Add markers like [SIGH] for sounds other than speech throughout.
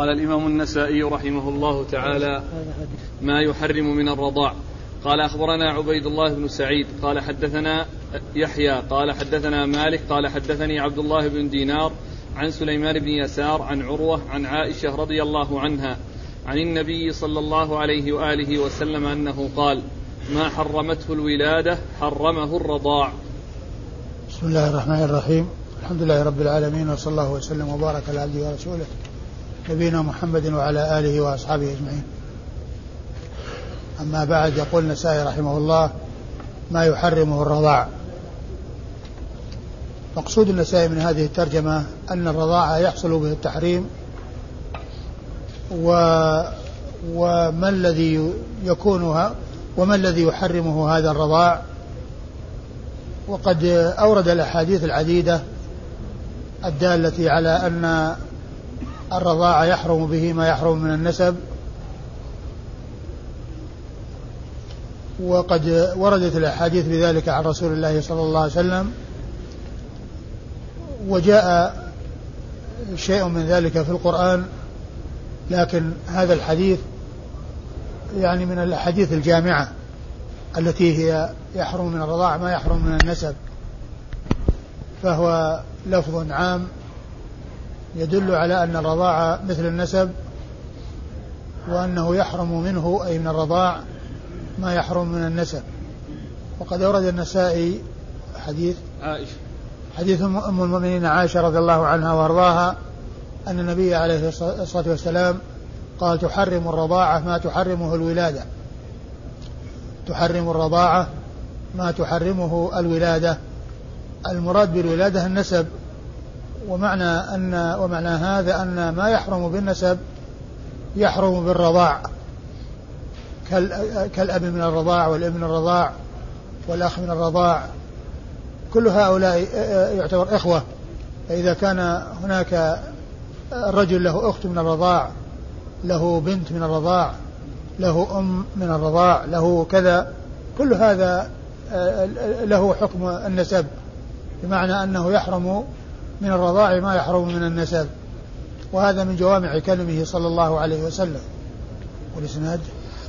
قال الإمام النسائي رحمه الله تعالى ما يحرم من الرضاع. قال أخبرنا عبيد الله بن سعيد. قال حدثنا يحيى. قال حدثنا مالك. قال حدثني عبد الله بن دينار عن سليمان بن يسار عن عروة عن عائشة رضي الله عنها عن النبي صلى الله عليه وآله وسلم أنه قال ما حرمته الولادة حرمه الرضاع. بسم الله الرحمن الرحيم. الحمد لله رب العالمين وصلى الله وسلم وبارك على عبده ورسوله. نبينا محمد وعلى آله وأصحابه أجمعين. أما بعد يقول النسائي رحمه الله ما يحرمه الرضاع. مقصود النسائي من هذه الترجمة أن الرضاعة يحصل به التحريم و وما الذي يكونها وما الذي يحرمه هذا الرضاع؟ وقد أورد الأحاديث العديدة الدالة على أن الرضاعة يحرم به ما يحرم من النسب. وقد وردت الأحاديث بذلك عن رسول الله صلى الله عليه وسلم. وجاء شيء من ذلك في القرآن لكن هذا الحديث يعني من الأحاديث الجامعة التي هي يحرم من الرضاع ما يحرم من النسب. فهو لفظ عام يدل على أن الرضاعة مثل النسب وأنه يحرم منه أي من الرضاع ما يحرم من النسب. وقد أورد النسائي حديث عائشة. حديث أم المؤمنين عائشة رضي الله عنها وأرضاها أن النبي عليه الصلاة والسلام قال تحرم الرضاعة ما تحرمه الولادة. تحرم الرضاعة ما تحرمه الولادة. المراد بالولادة النسب. ومعنى أن ومعنى هذا أن ما يحرم بالنسب يحرم بالرضاع. كالأب من الرضاع والابن من الرضاع والأخ من الرضاع. كل هؤلاء يعتبر إخوة. فإذا كان هناك رجل له أخت من الرضاع له بنت من الرضاع له أم من الرضاع له كذا كل هذا له حكم النسب. بمعنى أنه يحرم من الرضاع ما يحرم من النسب. وهذا من جوامع كلمه صلى الله عليه وسلم. والإسناد؟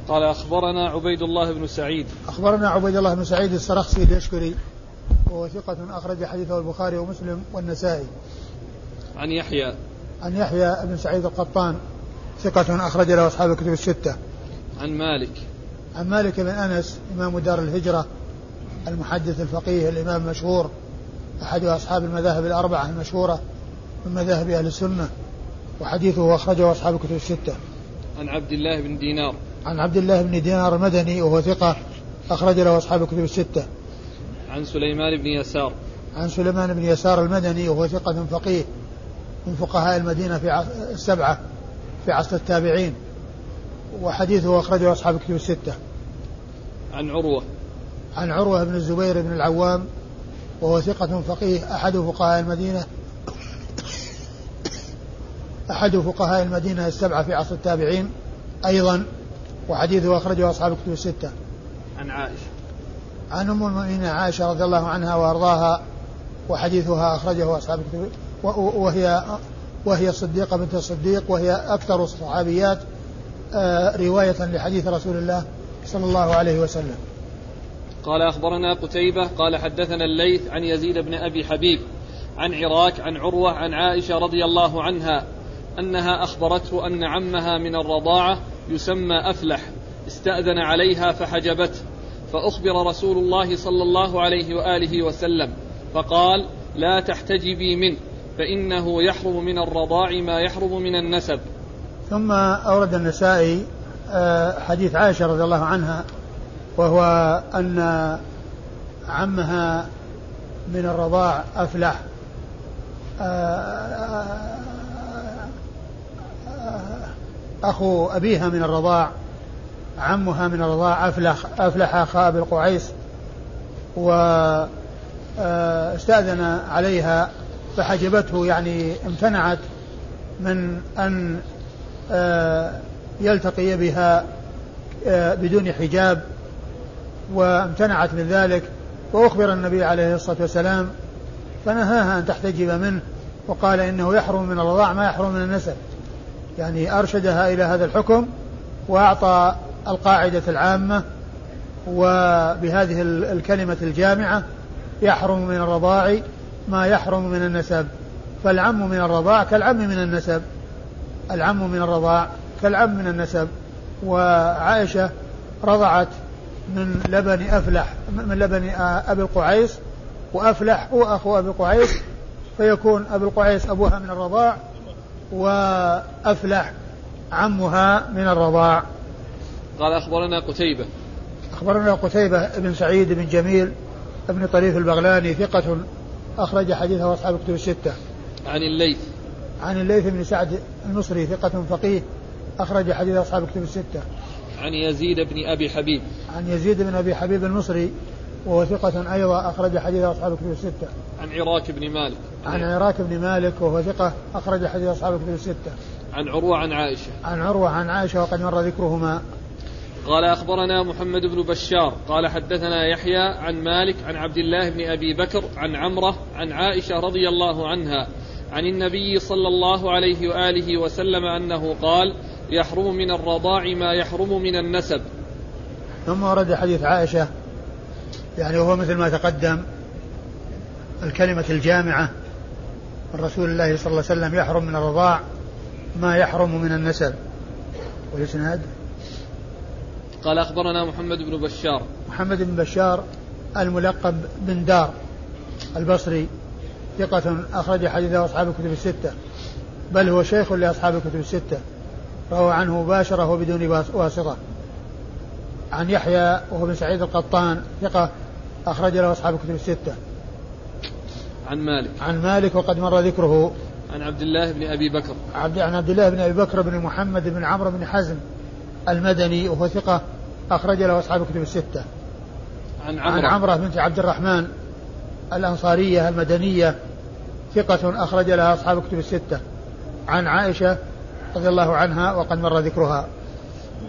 قال أخبرنا عبيد الله بن سعيد. أخبرنا عبيد الله بن سعيد السرخسي اليشكري وهو ثقة أخرج حديثه البخاري ومسلم والنسائي. عن يحيى. عن يحيى بن سعيد القطان ثقة أخرج له أصحاب الكتب الستة. عن مالك. عن مالك بن أنس إمام دار الهجرة المحدث الفقيه الإمام المشهور أحد أصحاب المذاهب الأربعة المشهورة من مذاهب أهل السنة وحديثه أخرجه أصحاب الكتب الستة. عن عبد الله بن دينار. عن عبد الله بن دينار المدني وهو ثقة أخرج له أصحاب الكتب الستة. عن سليمان بن يسار. عن سليمان بن يسار المدني وهو ثقة فقيه من فقهاء المدينة في السبعة في عصر التابعين وحديثه أخرجه أصحاب الكتب الستة. عن عروة. عن عروة بن الزبير بن العوام وهو ثقة فقيه. أحد فقهاء المدينة أحد فقهاء المدينة السبعة في عصر التابعين أيضا وحديثه أخرجه أصحاب الكتب الستة. عن عائشة. عن أم المؤمنين عائشة رضي الله عنها وأرضاها وحديثها أخرجه أصحاب الكتب وهي وهي الصديقة بنت الصديق وهي أكثر الصحابيات آه، رواية لحديث رسول الله صلى الله عليه وسلم. قال أخبرنا قتيبة قال حدثنا الليث عن يزيد بن أبي حبيب عن عراك عن عروة عن عائشة رضي الله عنها أنها أخبرته أن عمها من الرضاعة يسمى أفلح استأذن عليها فحجبته فأخبر رسول الله صلى الله عليه وآله وسلم فقال لا تحتجبي منه فإنه يحرم من الرضاع ما يحرم من النسب. ثم أورد النسائي آه، حديث عائشة رضي الله عنها وهو أن عمها من الرضاع أفلح. آه، أخو أبيها من الرضاع عمها من الرضاع أفلح أفلح أخا أبي القعيس واستأذن عليها فحجبته يعني امتنعت من أن آه، يلتقي بها آه، بدون حجاب. وامتنعت من ذلك وأخبر النبي عليه الصلاة والسلام فنهاها أن تحتجب منه وقال إنه يحرم من الرضاع ما يحرم من النسب. يعني أرشدها إلى هذا الحكم وأعطى القاعدة العامة وبهذه الكلمة الجامعة يحرم من الرضاع ما يحرم من النسب. فالعم من الرضاع كالعم من النسب. العم من الرضاع كالعم من النسب. وعائشة رضعت من لبن أفلح من لبن أبي القعيس وأفلح هو أخو أبي القعيس فيكون أبي القعيس أبوها من الرضاع وأفلح عمها من الرضاع قال أخبرنا قتيبة أخبرنا قتيبة بن سعيد بن جميل بن طريف البغلاني ثقة أخرج حديثه أصحاب الكتب الستة. عن الليث. عن الليث بن سعد المصري ثقة فقيه أخرج حديث أصحاب الكتب الستة. عن يزيد بن أبي حبيب. عن يزيد بن أبي حبيب المصري وهو ثقة أيضا أخرج حديث أصحاب الكتب الستة. عن عراك بن مالك. عن عراك بن مالك وهو ثقة أخرج حديث أصحاب الكتب الستة. عن عروة عن عائشة. عن عروة عن عائشة وقد مر ذكرهما. قال أخبرنا محمد بن بشار قال حدثنا يحيى عن مالك عن عبد الله بن أبي بكر عن عمرة عن عائشة رضي الله عنها عن النبي صلى الله عليه وآله وسلم أنه قال يحرم من الرضاع ما يحرم من النسب ثم ورد حديث عائشة يعني وهو مثل ما تقدم الكلمة الجامعة من رسول الله صلى الله عليه وسلم يحرم من الرضاع ما يحرم من النسب. والإسناد؟ قال أخبرنا محمد بن بشار. محمد بن بشار الملقب بن دار البصري ثقة أخرج حديثه أصحاب الكتب الستة بل هو شيخ لأصحاب الكتب الستة روى عنه مباشرة وبدون واسطة. عن يحيى وهو بن سعيد القطان ثقة أخرج له أصحاب الكتب الستة عن مالك عن مالك وقد مر ذكره عن عبد الله بن أبي بكر عبد عن عبد الله بن أبي بكر بن محمد بن عمرو بن حزم المدني وهو ثقة أخرج له أصحاب الكتب الستة. عن عمرة عن عمرة بنت عبد الرحمن الأنصارية المدنية ثقة أخرج لها أصحاب الكتب الستة. عن عائشة رضي الله عنها وقد مر ذكرها.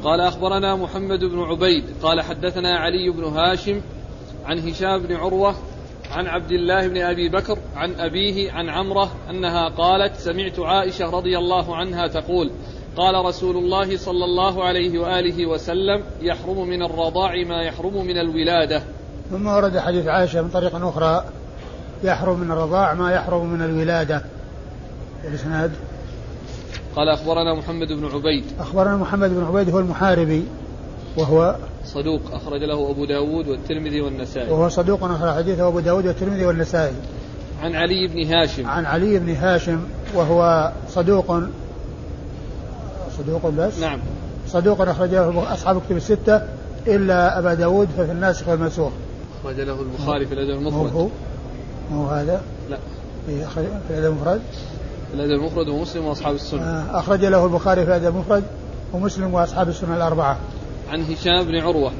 قال أخبرنا محمد بن عبيد قال حدثنا علي بن هاشم عن هشام بن عروة عن عبد الله بن أبي بكر عن أبيه عن عمرة أنها قالت سمعت عائشة رضي الله عنها تقول قال رسول الله صلى الله عليه وآله وسلم يحرم من الرضاع ما يحرم من الولادة. ثم ورد حديث عائشة من طريق أخرى يحرم من الرضاع ما يحرم من الولادة. الإسناد قال أخبرنا محمد بن عبيد. أخبرنا محمد بن عبيد هو المحاربي وهو صدوق أخرج له أبو داود والترمذي والنسائي. وهو صدوق أخرج حديثه أبو داود والترمذي والنسائي. عن علي بن هاشم. عن علي بن هاشم وهو صدوق صدوق بس؟ نعم. صدوق أخرجه أصحاب كتب الستة إلا أبا داود ففي الناسخ والمنسوخ. أخرج له البخاري في الأدب المفرد. هو؟ هو هذا؟ لا. في في الأدب المفرد. الأدب المفرد ومسلم وأصحاب السنة. آه، أخرج له البخاري في الأدب المفرد ومسلم وأصحاب السنة الأربعة. عن هشام بن عروة.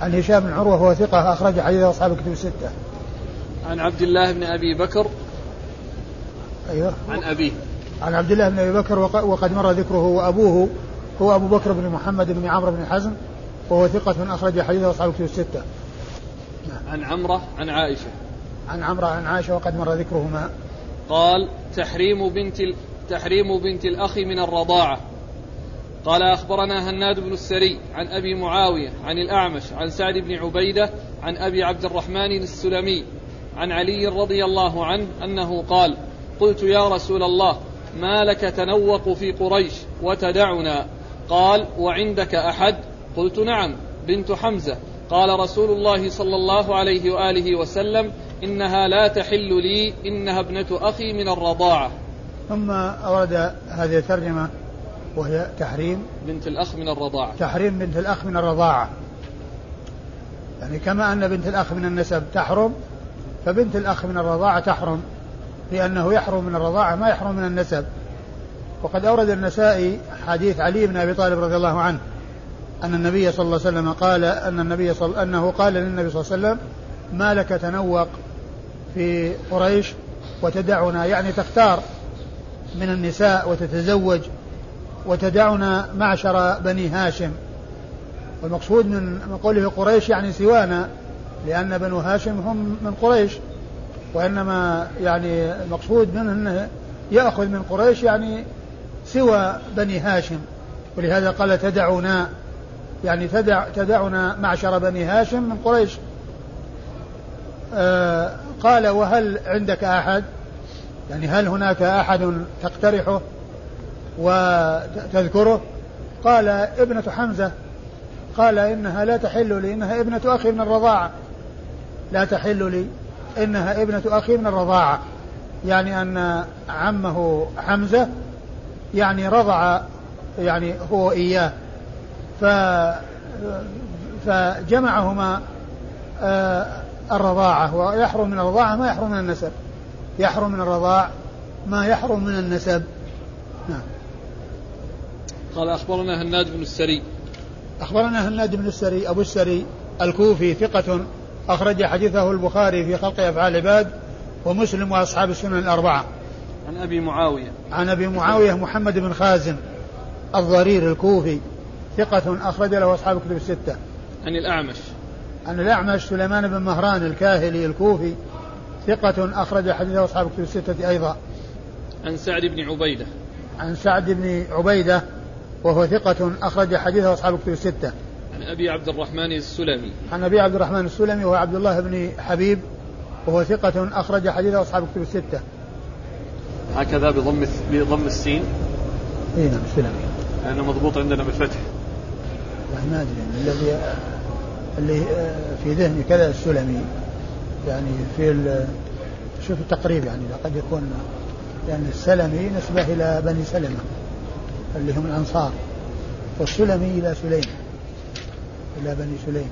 عن هشام بن عروة هو ثقة أخرج حديث أصحاب الكتب الستة. عن عبد الله بن أبي بكر. أيوه. عن أبيه. عن عبد الله بن أبي بكر وقد مر ذكره وابوه هو أبو بكر بن محمد بن عمرو بن حزم وهو ثقة أخرج حديثه أصحاب الكتب الستة. عن عمرة عن عائشة. عن عمرة عن عائشة وقد مر ذكرهما. قال تحريم بنت. تحريم بنت الأخ من الرضاعة. قال أخبرنا هناد بن السري عن أبي معاوية عن الأعمش عن سعد بن عبيدة عن أبي عبد الرحمن السلمي عن علي رضي الله عنه أنه قال قلت يا رسول الله ما لك تنوق في قريش وتدعنا قال وعندك أحد قلت نعم بنت حمزة قال رسول الله صلى الله عليه وآله وسلم إنها لا تحل لي إنها ابنة أخي من الرضاعة. ثم أورد هذه الترجمة وهي تحريم. بنت الأخ من الرضاعة. تحريم بنت الأخ من الرضاعة. يعني كما أن بنت الأخ من النسب تحرم فبنت الأخ من الرضاعة تحرم لأنه يحرم من الرضاعة ما يحرم من النسب. وقد أورد النسائي حديث علي بن أبي طالب رضي الله عنه أن النبي صلى الله عليه وسلم قال أن النبي صل أنه قال للنبي صلى الله عليه وسلم ما لك تنوق في قريش وتدعنا يعني تختار من النساء وتتزوج وتدعنا معشر بني هاشم. والمقصود من قوله قريش يعني سوانا لأن بنو هاشم هم من قريش وإنما يعني المقصود منه أنه يأخذ من قريش يعني سوى بني هاشم. ولهذا قال تدعنا يعني تدع تدعنا معشر بني هاشم من قريش. قال وهل عندك أحد؟ يعني هل هناك أحد تقترحه وتذكره؟ قال ابنة حمزة قال إنها لا تحل لي إنها ابنة أخي من الرضاعة. لا تحل لي إنها ابنة أخي من الرضاعة. يعني أن عمه حمزة يعني رضع يعني هو إياه. ف فجمعهما آه، الرضاعة ويحرم من الرضاعة ما يحرم من النسب. يحرم من الرضاع ما يحرم من النسب. نعم. قال أخبرنا هناد بن السري. أخبرنا هناد بن السري أبو السري الكوفي ثقة أخرج حديثه البخاري في خلق أفعال العباد ومسلم وأصحاب السنن الأربعة. عن أبي معاوية. عن أبي معاوية محمد بن خازم الضرير الكوفي ثقة أخرج له أصحاب الكتب الستة. عن الأعمش. عن الأعمش سليمان بن مهران الكاهلي الكوفي ثقة أخرج حديثه أصحاب الكتب الستة أيضا. عن سعد بن عبيدة. عن سعد بن عبيدة وهو ثقة أخرج حديثه أصحاب الكتب الستة. عن أبي عبد الرحمن السلمي. عن أبي عبد الرحمن السلمي وهو عبد الله بن حبيب وهو ثقة أخرج حديثه أصحاب الكتب الستة. هكذا بضم بضم السين. اي نعم السلمي. لأنه مضبوط عندنا بالفتح. ما أدري يعني الذي اللي في ذهني كذا السلمي. يعني في شوف التقريب يعني قد يكون لأن السلمي نسبة إلى بني سلمة اللي هم الأنصار. والسلمي إلى سليم إلى بني سليم.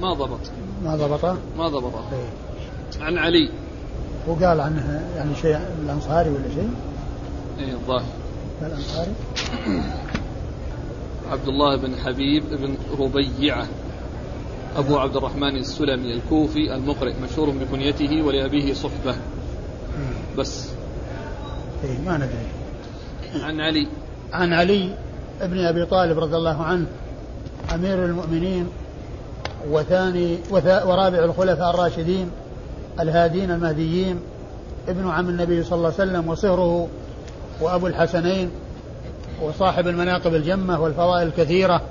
ما ضبط. ما ضبطه؟ ما ضبطه إيه. عن علي. وقال عنه يعني شيء الأنصاري ولا شيء؟ إيه الظاهر. الأنصاري؟ عبد الله بن حبيب بن ربيعة. أبو عبد الرحمن السلمي الكوفي المقرئ مشهور بكنيته ولأبيه صحبة. بس. إيه ما ندري. عن علي. عن علي ابن أبي طالب رضي الله عنه أمير المؤمنين وثاني ورابع الخلفاء الراشدين الهادين المهديين ابن عم النبي صلى الله عليه وسلم وصهره وأبو الحسنين وصاحب المناقب الجمة والفضائل الكثيرة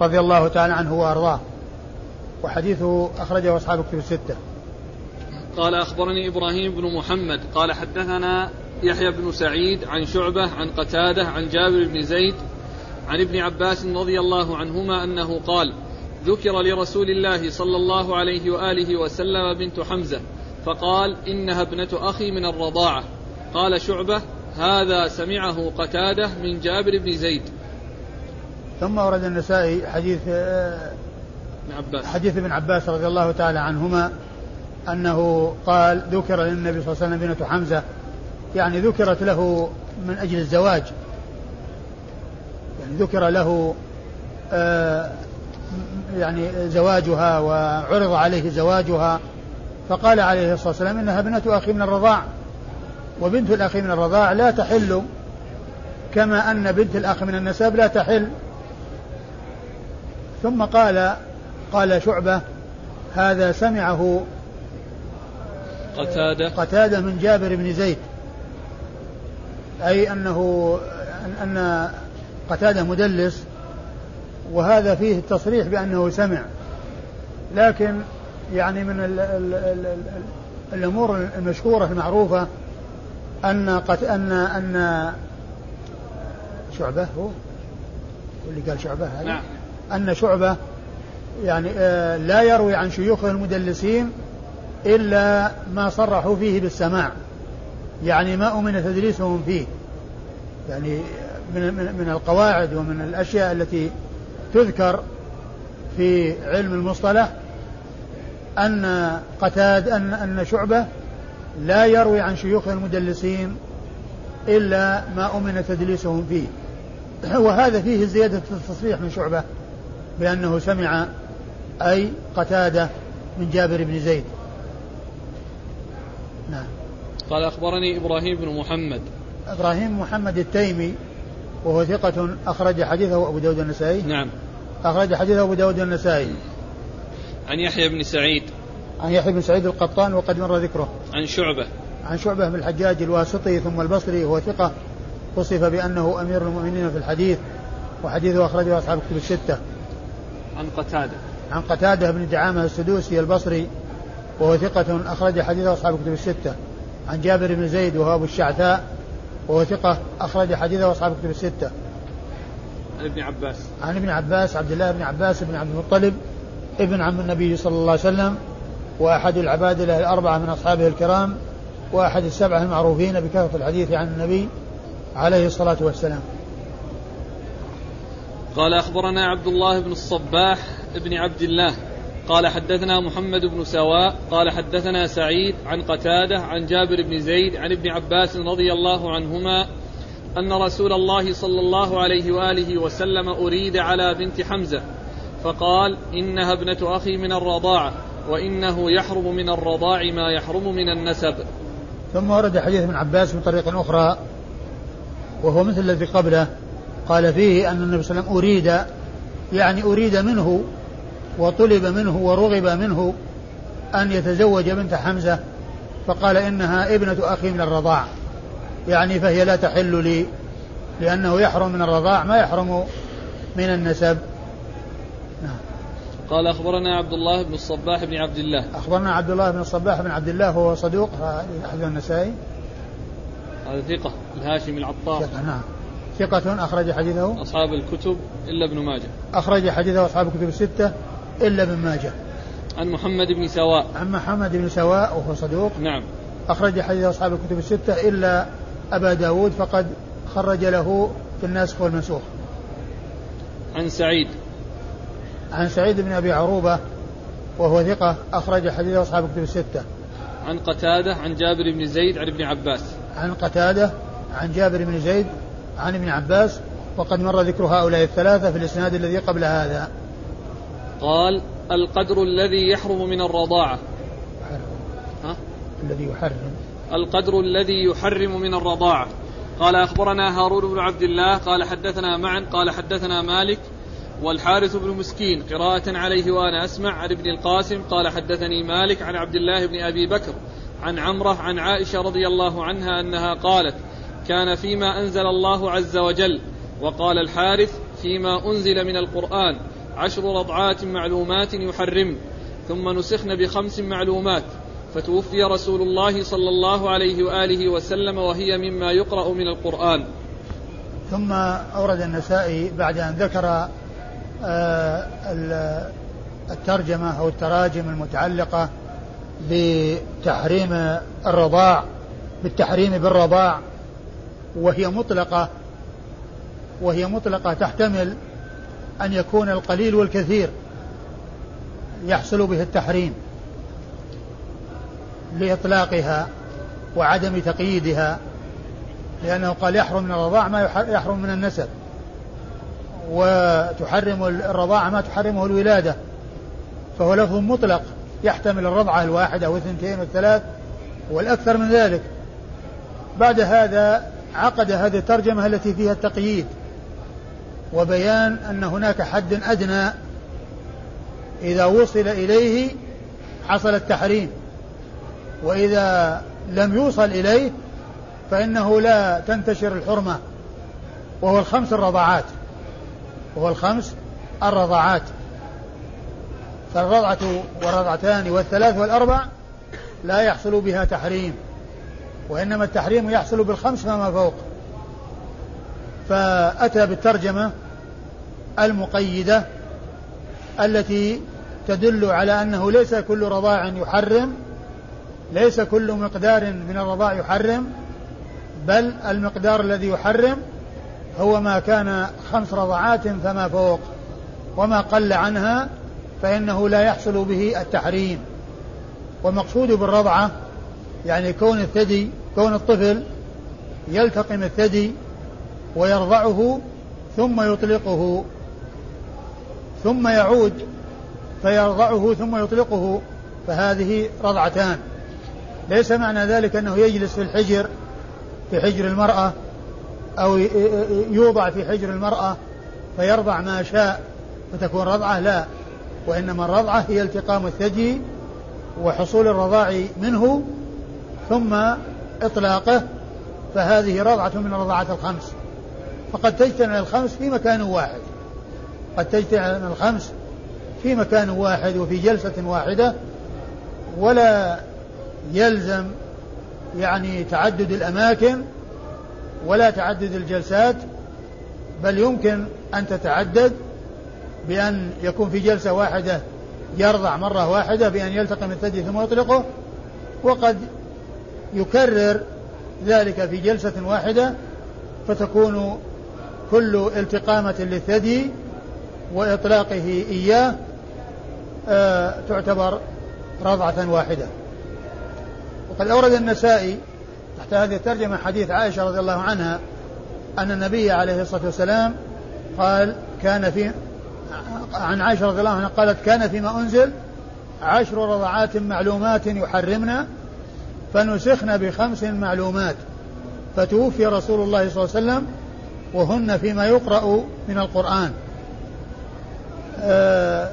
رضي الله تعالى عنه وأرضاه. وحديثه أخرجه أصحاب الكتب الستة. قال أخبرني إبراهيم بن محمد قال حدثنا يحيى بن سعيد عن شعبة عن قتادة عن جابر بن زيد عن ابن عباس رضي الله عنهما أنه قال ذكر لرسول الله صلى الله عليه وآله وسلم بنت حمزة فقال إنها ابنة أخي من الرضاعة. قال شعبة هذا سمعه قتادة من جابر بن زيد. ثم ورد النسائي حديث عباس. حديث ابن عباس رضي الله تعالى عنهما أنه قال ذكر للنبي صلى الله عليه وسلم بنت حمزة يعني ذكرت له من أجل الزواج. يعني ذكر له آه يعني زواجها وعرض عليه زواجها فقال عليه الصلاة والسلام إنها ابنة أخي من الرضاع. وبنت الأخ من الرضاع لا تحل كما أن بنت الأخ من النسب لا تحل. ثم قال قال شعبة هذا سمعه قتادة. قتادة من جابر بن زيد. أي أنه أن قتادة مدلس وهذا فيه التصريح بأنه سمع. لكن يعني من ال ال ال ال الأمور المشهورة المعروفة أن قت أن أن شعبة هو؟ اللي قال شعبة هذا؟ نعم. أن شعبة يعني آه لا يروي عن شيوخ المدلسين إلا ما صرحوا فيه بالسماع. يعني ما أمن تدريسهم فيه. يعني من, من, من القواعد ومن الأشياء التي تذكر في علم المصطلح أن قتاد أن أن شعبة لا يروي عن شيوخ المدلسين إلا ما أمن تدليسهم فيه. [CLEARS THROAT] وهذا فيه زيادة التصريح من شعبة بأنه سمع أي قتادة من جابر بن زيد. نعم. قال أخبرني إبراهيم بن محمد. إبراهيم محمد التيمي وهو ثقة أخرج حديثه أبو داود النسائي نعم. أخرج حديثه أبو داود النسائي عن يحيى بن سعيد. عن يحيى بن سعيد القطان وقد مر ذكره. عن شعبة. عن شعبة بن الحجاج الواسطي ثم البصري وهو ثقة. وصف بأنه أمير المؤمنين في الحديث وحديثه أخرجه أصحاب الكتب الستة. عن قتادة. عن قتادة بن دعامة السدوسي البصري وهو ثقة أخرج حديثه أصحاب الكتب الستة. عن جابر بن زيد وهو أبو الشعثاء وهو ثقة أخرج حديثه أصحاب الكتب الستة. عن ابن عباس. عن ابن عباس عبد الله بن عباس بن عبد المطلب ابن عم النبي صلى الله عليه وسلم وأحد العبادلة الأربعة من أصحابه الكرام وأحد السبعة المعروفين بكثرة الحديث عن النبي عليه الصلاة والسلام. قال أخبرنا عبد الله بن الصباح بن عبد الله. قال حدثنا محمد بن سواء. قال حدثنا سعيد عن قتادة عن جابر بن زيد عن ابن عباس رضي الله عنهما أن رسول الله صلى الله عليه وآله وسلم أريد على بنت حمزة. فقال إنها ابنة أخي من الرضاعة وإنه يحرم من الرضاع ما يحرم من النسب. ثم ورد حديث ابن عباس من طريق أخرى وهو مثل الذي قبله قال فيه أن النبي صلى الله عليه وسلم أريد يعني أريد منه وطلب منه ورغب منه أن يتزوج بنت حمزة فقال إنها ابنة أخي من الرضاع. يعني فهي لا تحل لي لأنه يحرم من الرضاع ما يحرم من النسب. نعم. قال أخبرنا عبد الله بن الصباح بن عبد الله. أخبرنا عبد الله بن الصباح بن عبد الله هو صدوق أحد النسائي. هذا ثقة الهاشمي العطار. ثقة نعم. ثقة أخرج حديثه أصحاب الكتب إلا ابن ماجه. أخرج حديثه أصحاب الكتب الستة إلا ابن ماجه. عن محمد بن سواء. عن محمد بن سواء وهو صدوق. نعم. أخرج حديث أصحاب الكتب الستة إلا أبا داود فقد خرج له في الناسخ والمنسوخ. عن سعيد. عن سعيد بن أبي عروبة وهو ثقة أخرج حديث أصحاب الكتب الستة. عن قتادة عن جابر بن زيد عن ابن عباس. عن قتادة عن جابر بن زيد عن ابن عباس وقد مر ذكر هؤلاء الثلاثة في الإسناد الذي قبل هذا. قال القدر الذي يحرم من الرضاعة. ها؟ الذي يحرم. القدر الذي يحرم من الرضاعة. قال أخبرنا هارون بن عبد الله قال حدثنا معا قال حدثنا مالك والحارث بن مسكين قراءة عليه وأنا أسمع عن ابن القاسم قال حدثني مالك عن عبد الله بن أبي بكر عن عمرة عن عائشة رضي الله عنها أنها قالت كان فيما أنزل الله عز وجل وقال الحارث فيما أنزل من القرآن عشر رضعات معلومات يحرم ثم نسخن بخمس معلومات فتوفي رسول الله صلى الله عليه وآله وسلم وهي مما يقرأ من القرآن. ثم أورد النسائي بعد أن ذكر آه، الترجمة أو التراجم المتعلقة بتحريم الرضاع بالتحريم بالرضاع. وهي مطلقة وهي مطلقة تحتمل أن يكون القليل والكثير يحصل به التحريم لإطلاقها وعدم تقييدها لأنه قال يحرم من الرضاع ما يحرم من النسب وتحرم الرضاعة ما تحرمه الولادة فهو لفظ مطلق يحتمل الرضعة الواحدة والثنتين والثلاث والأكثر من ذلك. بعد هذا عقد هذه الترجمة التي فيها التقييد وبيان أن هناك حد أدنى إذا وصل إليه حصل التحريم وإذا لم يوصل إليه فإنه لا تنتشر الحرمة وهو الخمس الرضاعات وهو الخمس الرضاعات. فالرضعة والرضعتان والثلاث والأربع لا يحصل بها تحريم. وإنما التحريم يحصل بالخمس فما فوق. فأتى بالترجمة المقيدة التي تدل على أنه ليس كل رضاع يحرم ليس كل مقدار من الرضاع يحرم بل المقدار الذي يحرم هو ما كان خمس رضعات فما فوق. وما قل عنها فإنه لا يحصل به التحريم. والمقصود بالرضعة يعني كون الثدي كون الطفل يلتقم الثدي ويرضعه ثم يطلقه ثم يعود فيرضعه ثم يطلقه فهذه رضعتان. ليس معنى ذلك أنه يجلس في الحجر في حجر المرأة أو يوضع في حجر المرأة فيرضع ما شاء فتكون رضعة؟ لا. وإنما الرضعة هي التقام الثدي وحصول الرضاع منه ثم إطلاقه فهذه رضعة من الرضعات الخمس. فقد تجتمع الخمس في مكان واحد. قد تجتمع الخمس في مكان واحد وفي جلسة واحدة ولا يلزم يعني تعدد الأماكن ولا تعدد الجلسات بل يمكن أن تتعدد بأن يكون في جلسة واحدة يرضع مرة واحدة بأن يلتقم الثدي ثم يطلقه وقد يكرر ذلك في جلسة واحدة فتكون كل التقامة للثدي وإطلاقه إياه آه تعتبر رضعة واحدة. وقد أورد النسائي تحت هذه الترجمة حديث عائشة رضي الله عنها أن النبي عليه الصلاة والسلام قال كان في عن عائشة رضي الله عنها قالت كان فيما أنزل عشر رضعات معلومات يحرمنا فنسخن بخمس معلومات. فتوفي رسول الله صلى الله عليه وسلم وهن فيما يقرأ من القرآن. آه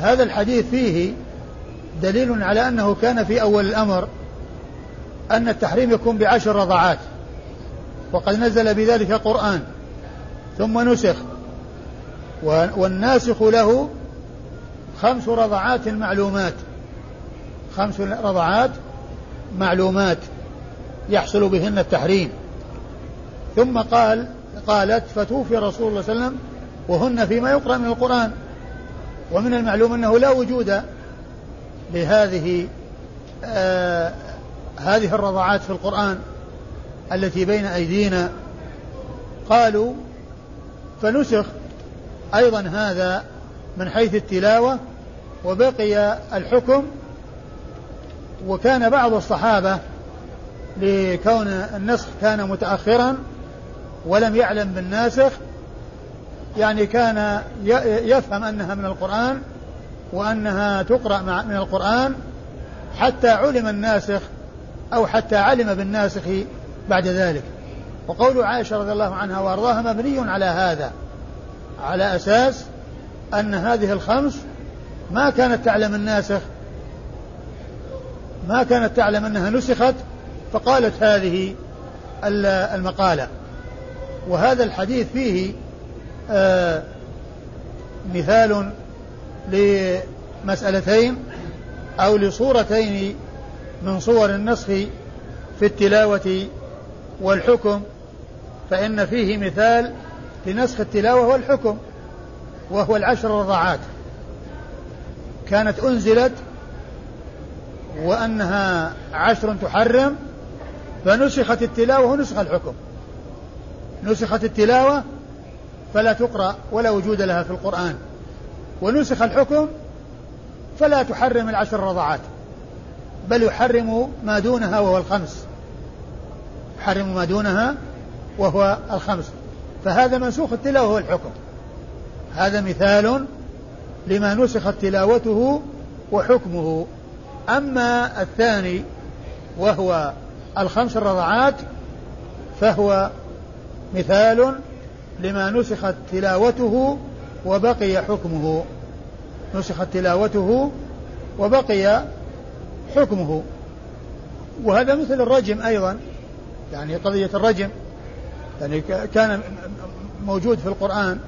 هذا الحديث فيه دليل على أنه كان في أول الأمر أن التحريم يكون بعشر رضعات. وقد نزل بذلك قرآن. ثم نسخ. والناسخ له خمس رضعات معلومات. خمس رضعات معلومات يحصل بهن التحريم. ثم قال قالت فتوفي رسول الله صلى الله عليه وسلم وهن فيما يقرأ من القرآن. ومن المعلوم أنه لا وجود لهذه آه هذه الرضعات في القرآن التي بين أيدينا. قالوا فنسخ أيضا هذا من حيث التلاوة وبقي الحكم وكان بعض الصحابة لكون النسخ كان متأخرا ولم يعلم بالناسخ يعني كان يفهم أنها من القرآن وأنها تقرأ من القرآن حتى علم الناسخ أو حتى علم بالناسخ بعد ذلك. وقول عائشة رضي الله عنها وأرضاها مبني على هذا على أساس أن هذه الخمس ما كانت تعلم الناسخ ما كانت تعلم أنها نسخت فقالت هذه المقالة. وهذا الحديث فيه آه مثال لمسألتين أو لصورتين من صور النسخ في التلاوة والحكم فإن فيه مثال لنسخ التلاوة والحكم وهو العشر رضاعات كانت أنزلت وأنها عشر تحرم فنسخت التلاوة ونسخ الحكم. نسخت التلاوة فلا تقرأ ولا وجود لها في القرآن. ونسخ الحكم فلا تحرم العشر رضعات بل يحرم ما دونها وهو الخمس. يحرم ما دونها وهو الخمس. فهذا منسوخ التلاوة والحكم هذا مثال لما نسخت تلاوته وحكمه. أما الثاني وهو الخمس الرضعات فهو مثال لما نسخت تلاوته وبقي حكمه. نسخت تلاوته وبقي حكمه. وهذا مثل الرجم أيضا يعني قضية الرجم يعني كان موجود في القرآن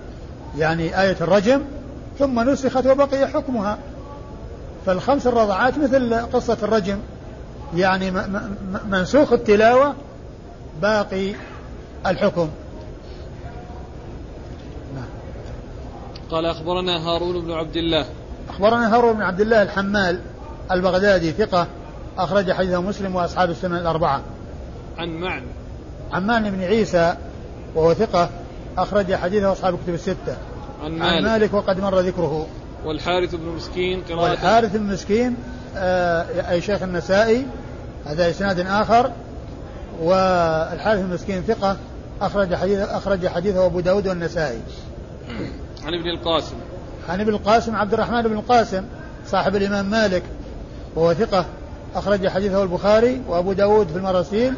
يعني آية الرجم ثم نسخت وبقي حكمها. فالخمس الرضعات مثل قصة الرجم يعني منسوخ التلاوة باقي الحكم. نعم. قال أخبرنا هارون بن عبد الله. أخبرنا هارون بن عبد الله الحمال البغدادي ثقة أخرج حديثه مسلم وأصحاب السنن الأربعة. عن معن. عن معن بن عيسى وهو ثقة أخرج حديثه أصحاب الكتب الستة. عن مالك, عن مالك وقد مر ذكره. والحارث بن مسكين قراءة والحارث بن مسكين آه أي شيخ النسائي هذا إسناد آخر. والحارث بن مسكين ثقة أخرج حديث أخرج حديثه أبو داود والنسائي. عن ابن القاسم. عن ابن القاسم عبد الرحمن بن القاسم صاحب الإمام مالك وهو ثقة أخرج حديثه البخاري وأبو داود في المراسيل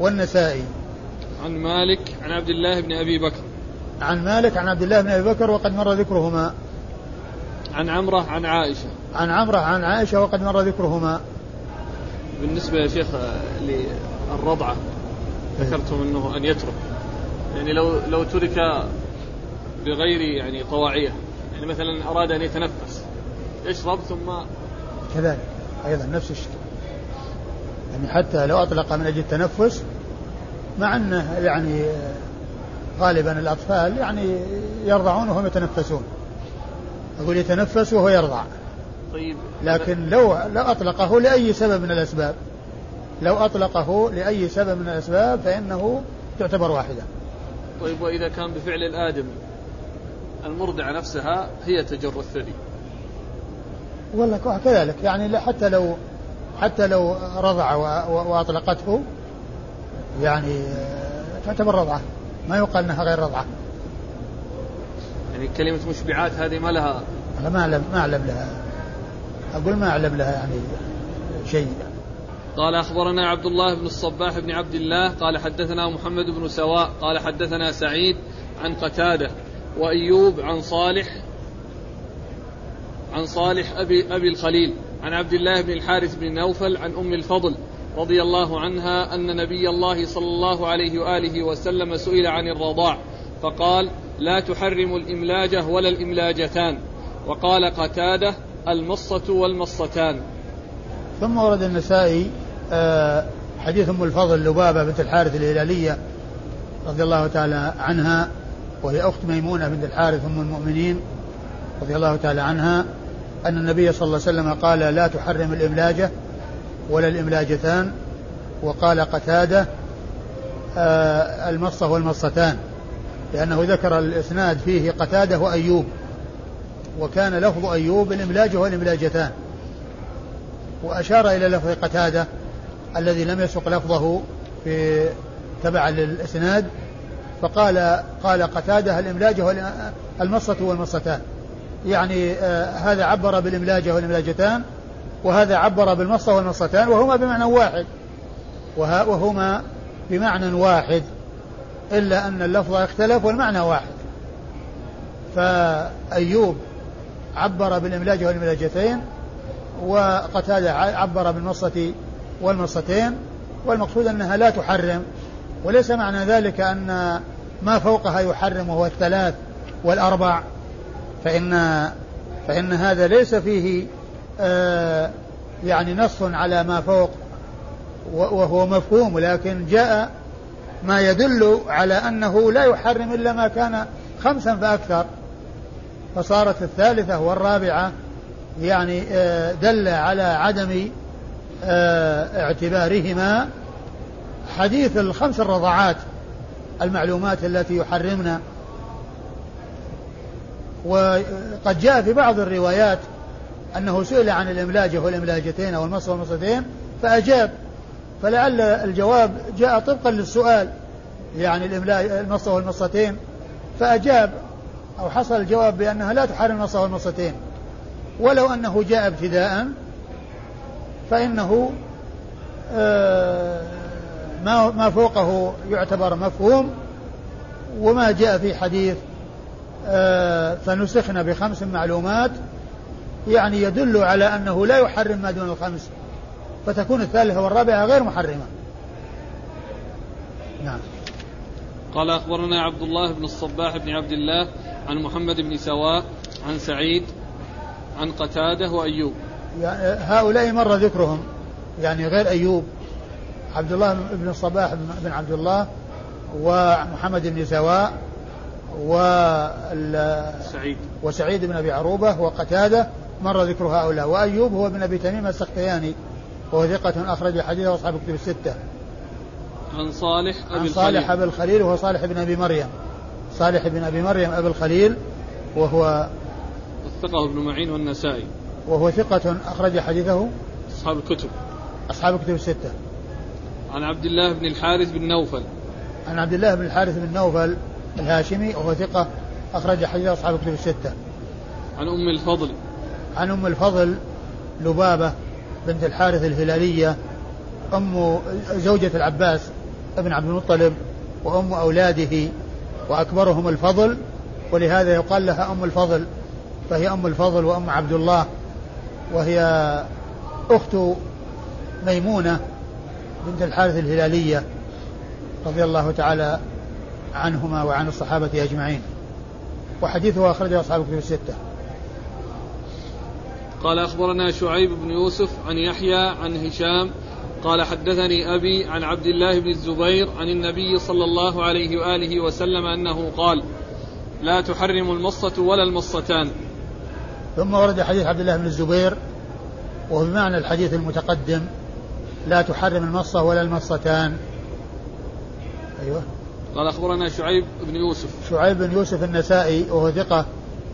والنسائي. عن مالك عن عبد الله بن أبي بكر. عن مالك عن عبد الله بن أبي بكر وقد مر ذكرهما. عن عمرة عن عائشة. عن عمرة عن عائشة وقد مر ذكرهما. بالنسبة يا شيخ للرضعة ذكرتم أنه أن يترك. يعني لو لو ترك بغير يعني طواعية. يعني مثلا أراد أن يتنفس يشرب ثم كذلك أيضا نفس الشيء. يعني حتى لو أطلق من أجل التنفس مع أنه يعني غالبا الأطفال يعني يرضعون وهم يتنفسون. أقول يتنفس وهو يرضع. طيب. لكن لو لو أطلقه لأي سبب من الأسباب. لو أطلقه لأي سبب من الأسباب فإنه تعتبر واحدة. طيب وإذا كان بفعل الآدم المرضعة نفسها هي تجر الثدي. والله كذلك. يعني حتى لو حتى لو رضع وأطلقته يعني تعتبر رضعة. ما يقال أنها غير رضعة. يعني كلمة مشبعات هذه ما لها أنا ما أعلم ما أعلم لها. أقول ما أعلم لها يعني شيء. قال أخبرنا عبد الله بن الصباح بن عبد الله قال حدثنا محمد بن سواء قال حدثنا سعيد عن قتادة وأيوب عن صالح عن صالح أبي أبي الخليل عن عبد الله بن الحارث بن نوفل عن أم الفضل رضي الله عنها أن نبي الله صلى الله عليه وآله وسلم سئل عن الرضاع فقال لا تحرم الإملاجة ولا الإملاجتان. وقال قتادة المصة والمصتان. ثم ورد النسائي آه، حديث أم الفضل لبابة بنت الحارث الهلالية رضي الله تعالى عنها وهي اخت ميمونة بنت الحارث أم المؤمنين رضي الله تعالى عنها أن النبي صلى الله عليه وسلم قال لا تحرم الاملاجه ولا الإملاجتان وقال قتادة آه، المصة والمصتان. لأنه ذكر الإسناد فيه قتادة وأيوب وكان لفظ أيوب الإملاج والإملاجتان. وأشار إلى لفظ قتادة الذي لم يسق لفظه في تبع للإسناد فقال قال قتادة الإملاجة المصة والمصتان. يعني آه هذا عبر بالإملاجة والإملاجتان وهذا عبر بالمصة والمصتان وهما بمعنى واحد. وهما بمعنى واحد. إلا أن اللفظ اختلف والمعنى واحد. فأيوب عبر بالإملاجة والإملاجتين وقتادة عبر بالمصة والمصتين والمقصود أنها لا تحرم. وليس معنى ذلك أن ما فوقها يحرم وهو الثلاث والأربع. فإن فإن هذا ليس فيه آه يعني نص على ما فوق وهو مفهوم لكن جاء ما يدل على أنه لا يحرم إلا ما كان خمسا فأكثر. فصارت الثالثة والرابعة يعني آه دل على عدم آه، اعتبارهما. حديث الخمس الرضعات المعلومات التي يحرمنا وقد جاء في بعض الروايات أنه سئل عن الإملاجة والإملاجتين أو المص والمصتين فأجاب فلعل الجواب جاء طبقا للسؤال يعني المص والمصتين. فأجاب أو حصل الجواب بأنها لا تحرم المص والمصتين. ولو أنه جاء ابتداء فإنه آه، ما ما فوقه يعتبر مفهوم. وما جاء في حديث آه، فنسخنا بخمس معلومات يعني يدل على أنه لا يحرم ما دون الخمس. فتكون الثالثة والرابعة غير محرمة. نعم. قال أخبرنا عبد الله بن الصباح بن عبد الله عن محمد بن سواء عن سعيد عن قتادة وأيوب. يعني هؤلاء مر ذكرهم يعني غير أيوب. عبد الله بن الصباح بن عبد الله ومحمد بن سواء و سعيد. وسعيد بن أبي عروبة وقتادة مر ذكر هؤلاء وأيوب هو ابن أبي تميم السختياني. وهو ثقة أخرج حديثه أصحاب الكتب الستة. عن صالح أبي عن صالح أبي الخليل وهو صالح بن أبي مريم. صالح بن أبي مريم أبي الخليل وهو وثقه ابن معين والنسائي. وهو ثقة أخرج حديثه أصحاب الكتب أصحاب الكتب الستة عن عبد الله بن الحارث بن نوفل عن عبد الله بن الحارث بن نوفل الهاشمي وهو ثقة أخرج حديث أصحاب الكتب الستة عن أم الفضل عن أم الفضل لبابة بنت الحارث الهلالية أم زوجة العباس ابن عبد المطلب وأم أولاده وأكبرهم الفضل ولهذا يقال لها أم الفضل فهي أم الفضل وأم عبد الله وهي أخت ميمونة بنت الحارث الهلالية رضي الله تعالى عنهما وعن الصحابة أجمعين. وحديثه أخرجه أصحاب الكتب الستة. قال أخبرنا شعيب بن يوسف عن يحيى عن هشام قال حدثني أبي عن عبد الله بن الزبير عن النبي صلى الله عليه وآله وسلم أنه قال لا تحرم المصة ولا المصتان. ثم ورد حديث عبد الله بن الزبير وهو بمعنى الحديث المتقدم لا تحرم المصة ولا المصتان. أيوه. قال أخبرنا شعيب بن يوسف. شعيب بن يوسف النسائي وهو ثقة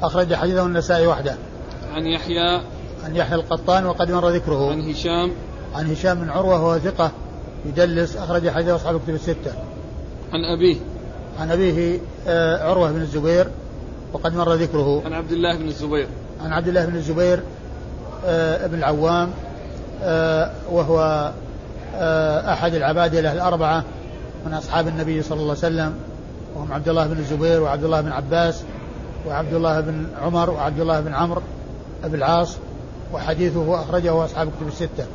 أخرج حديثه النسائي وحده. عن يحيى عن يحيى القطان وقد مر ذكره. عن هشام. عن هشام بن عروة وهو ثقة يدلس أخرج حديثه أصحاب الكتب الستة. عن أبيه. عن أبيه آه، عروة بن الزبير وقد مر ذكره. عن عبد الله بن الزبير. عن عبد الله بن الزبير آه، بن العوام آه، وهو أحد العبادلة الأربعة من أصحاب النبي صلى الله عليه وسلم. وهم عبد الله بن الزبير وعبد الله بن عباس وعبد الله بن عمر وعبد الله بن عمرو بن العاص. وحديثه أخرجه أصحاب الكتب الستة.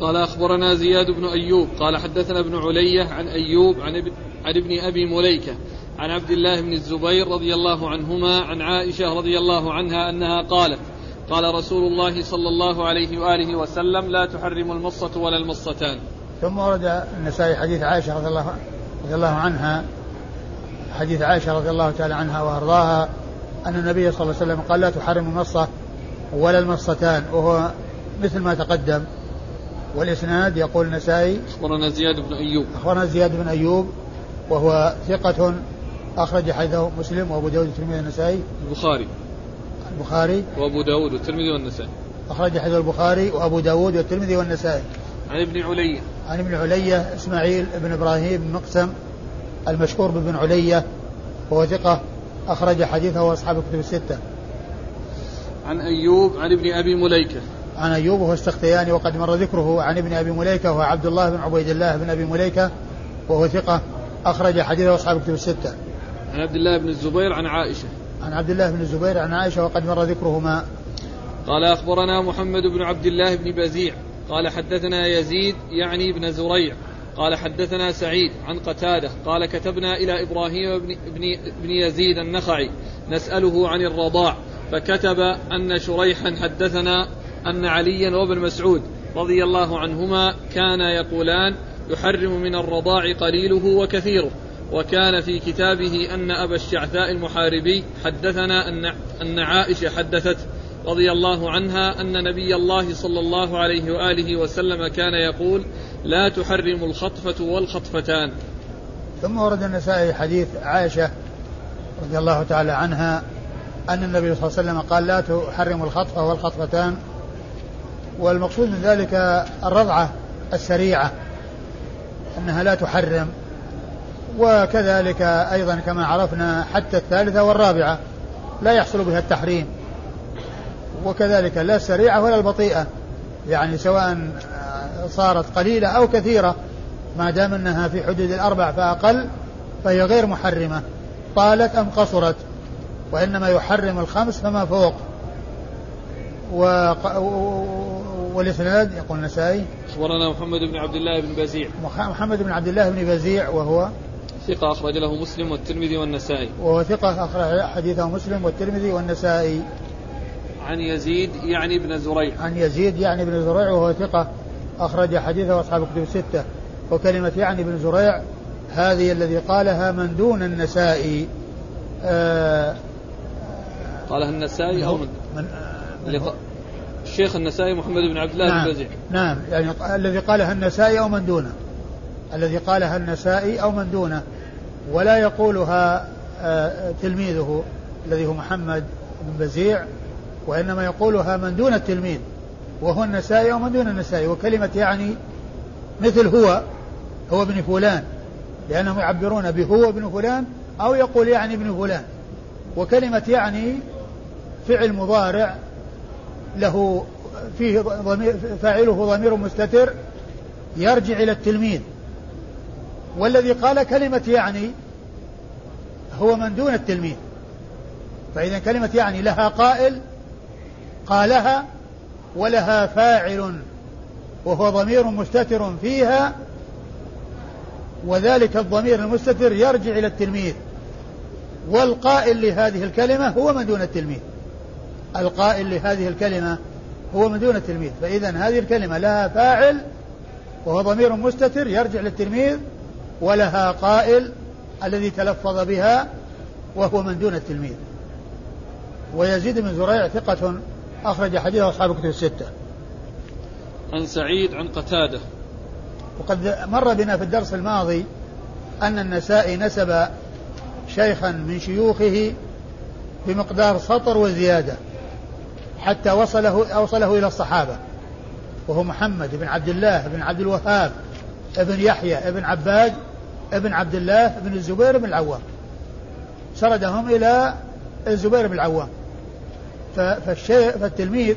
قال أخبرنا زياد بن أيوب قال حدثنا ابن علية عن أيوب عن ابن, عن ابن أبي مليكة عن عبد الله بن الزبير رضي الله عنهما عن عائشة رضي الله عنها أنها قالت قال رسول الله صلى الله عليه وآله وسلم لا تحرم المصة ولا المصتان. ثم ورد النسائي حديث عائشة رضي الله, رضي الله عنها حديث عائشة رضي الله تعالى عنها وأرضاها أن النبي صلى الله عليه وسلم قال لا تحرم المصة ولا المصتان وهو مثل ما تقدم. والإسناد يقول النسائي أخبرنا زياد بن أيوب. أخبرنا زياد بن أيوب وهو ثقة أخرج حديثه مسلم وأبو داود والترمذي والنسائي. البخاري. البخاري. وأبو داود والترمذي والنسائي. أخرج حديث البخاري وأبو داود والترمذي والنسائي. عن ابن علية. عن ابن علية إسماعيل بن إبراهيم بن مقسم المشهور بابن علية وهو ثقة أخرج حديثه أصحاب الكتب الستة. عن أيوب عن ابن أبي مليكة. عن أيوب وهو السختياني وقد مر ذكره عن ابن أبي مليكة وهو عبد الله بن عبيد الله بن أبي مليكة وهو ثقة أخرج حديثه أصحاب الكتب الستة. عن عبد الله بن الزبير عن عائشة. عن عبد الله بن الزبير عن عائشة وقد مر ذكرهما. قال أخبرنا محمد بن عبد الله بن بزيع. قال حدثنا يزيد يعني بن زريع. قال حدثنا سعيد عن قتادة. قال كتبنا إلى إبراهيم بن, بن, بن يزيد النخعي. نسأله عن الرضاع. فكتب أن شريحا حدثنا أن عليا وابن مسعود رضي الله عنهما كانا يقولان يحرم من الرضاع قليله وكثيره. وكان في كتابه أن أبا الشعثاء المحاربي حدثنا أن, عائشة حدثت رضي الله عنها أن نبي الله صلى الله عليه وآله وسلم كان يقول لا تحرم الخطفة والخطفتان. ثم ورد النسائي حديث عائشة رضي الله تعالى عنها أن النبي صلى الله عليه وسلم قال لا تحرم الخطفة والخطفتان والمقصود من ذلك الرضعة السريعة أنها لا تحرم وكذلك أيضا كما عرفنا حتى الثالثة والرابعة لا يحصل بها التحريم وكذلك لا السريعة ولا البطيئة يعني سواء صارت قليلة أو كثيرة ما دام أنها في حدود الأربع فأقل فهي غير محرمة طالت أم قصرت. وإنما يحرم الخمس فما فوق. و... والإسناد يقول النسائي أخبرنا محمد بن عبد الله بن بزيع. محمد بن عبد الله بن بزيع وهو ثقة أخرج له مسلم والترمذي والنسائي. وهو ثقة أخرج حديثه مسلم والترمذي والنسائي. عن يزيد يعني بن زريع. عن يزيد يعني بن زريع وهو ثقة أخرج حديثه أصحاب الكتب الستة. وكلمة يعني بن زريع هذه الذي قالها من دون النسائي. آه قالها النسائي أو من, من, من الشيخ النسائي محمد بن عبد الله نعم. بن بزيع. نعم. يعني الذي قالها النسائي أو من دونه. الذي قالها النسائي أو من دونه. ولا يقولها آه تلميذه الذي هو محمد بن بزيع وإنما يقولها من دون التلميذ. وهو النسائي أو من دون النسائي. وكلمة يعني مثل هو هو ابن فلان. لأنهم يعبرون بهو ابن فلان أو يقول يعني ابن فلان. وكلمة يعني فعل مضارع له فيه ضمير فاعله ضمير مستتر يرجع إلى التلميذ. والذي قال كلمة يعني هو من دون التلميذ. فإذا كلمة يعني لها قائل قالها ولها فاعل وهو ضمير مستتر فيها وذلك الضمير المستتر يرجع إلى التلميذ. والقائل لهذه الكلمة هو من دون التلميذ. القائل لهذه الكلمة هو من دون التلميذ فإذا هذه الكلمة لها فاعل وهو ضمير مستتر يرجع للتلميذ ولها قائل الذي تلفظ بها وهو من دون التلميذ. ويزيد بن زريع ثقة أخرج حديثه أصحاب الكتب الستة. عن سعيد عن قتادة. وقد مر بنا في الدرس الماضي أن النسائي نسب شيخا من شيوخه بمقدار سطر وزيادة. حتى وصله أوصله إلى الصحابة. وهو محمد بن عبد الله بن عبد الوهاب ابن يحيى ابن عباد ابن عبد الله بن الزبير بن العوام. سردهم إلى الزبير بن العوام. فالشيخ فالتلميذ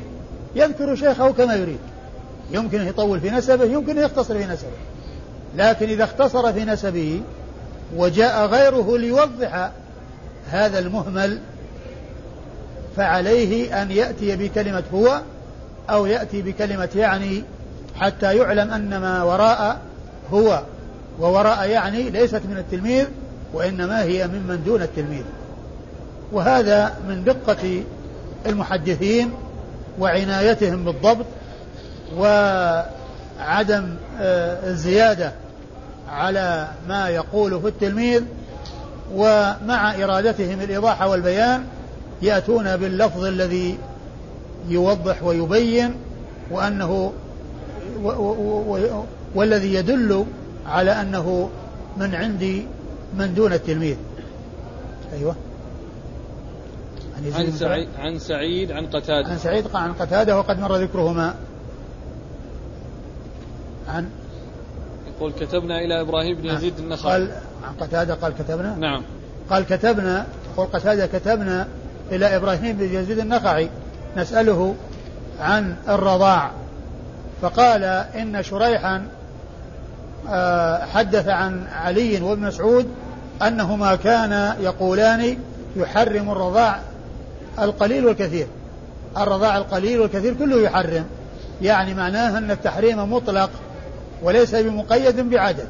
يذكر شيخه كما يريد. يمكن يطول في نسبه يمكن يختصر في نسبه. لكن إذا اختصر في نسبه وجاء غيره ليوضح هذا المهمل فعليه أن يأتي بكلمة هو أو يأتي بكلمة يعني حتى يعلم أن ما وراء هو ووراء يعني ليست من التلميذ وإنما هي ممن دون التلميذ. وهذا من دقة المحدثين وعنايتهم بالضبط وعدم آه، الزيادة على ما يقوله التلميذ ومع إرادتهم الإيضاح والبيان يأتون باللفظ الذي يوضح ويبين وأنه و و و والذي يدل على أنه من عندي من دون التلميذ. أيوه. عن, عن سعيد عن سعيد عن قتادة. عن سعيد عن قتادة وقد مر ذكرهما. عن يقول كتبنا إلى إبراهيم بن يزيد النخعي. قال عن قتادة قال كتبنا؟ نعم. قال كتبنا يقول قتادة كتبنا إلى إبراهيم بن يزيد النخعي نسأله عن الرضاع. فقال إن شريحا آه، حدث عن علي وابن مسعود أنهما كانا يقولان يحرم الرضاع القليل والكثير. الرضاع القليل والكثير كله يحرم. يعني معناه أن التحريم مطلق وليس بمقيد بعدد.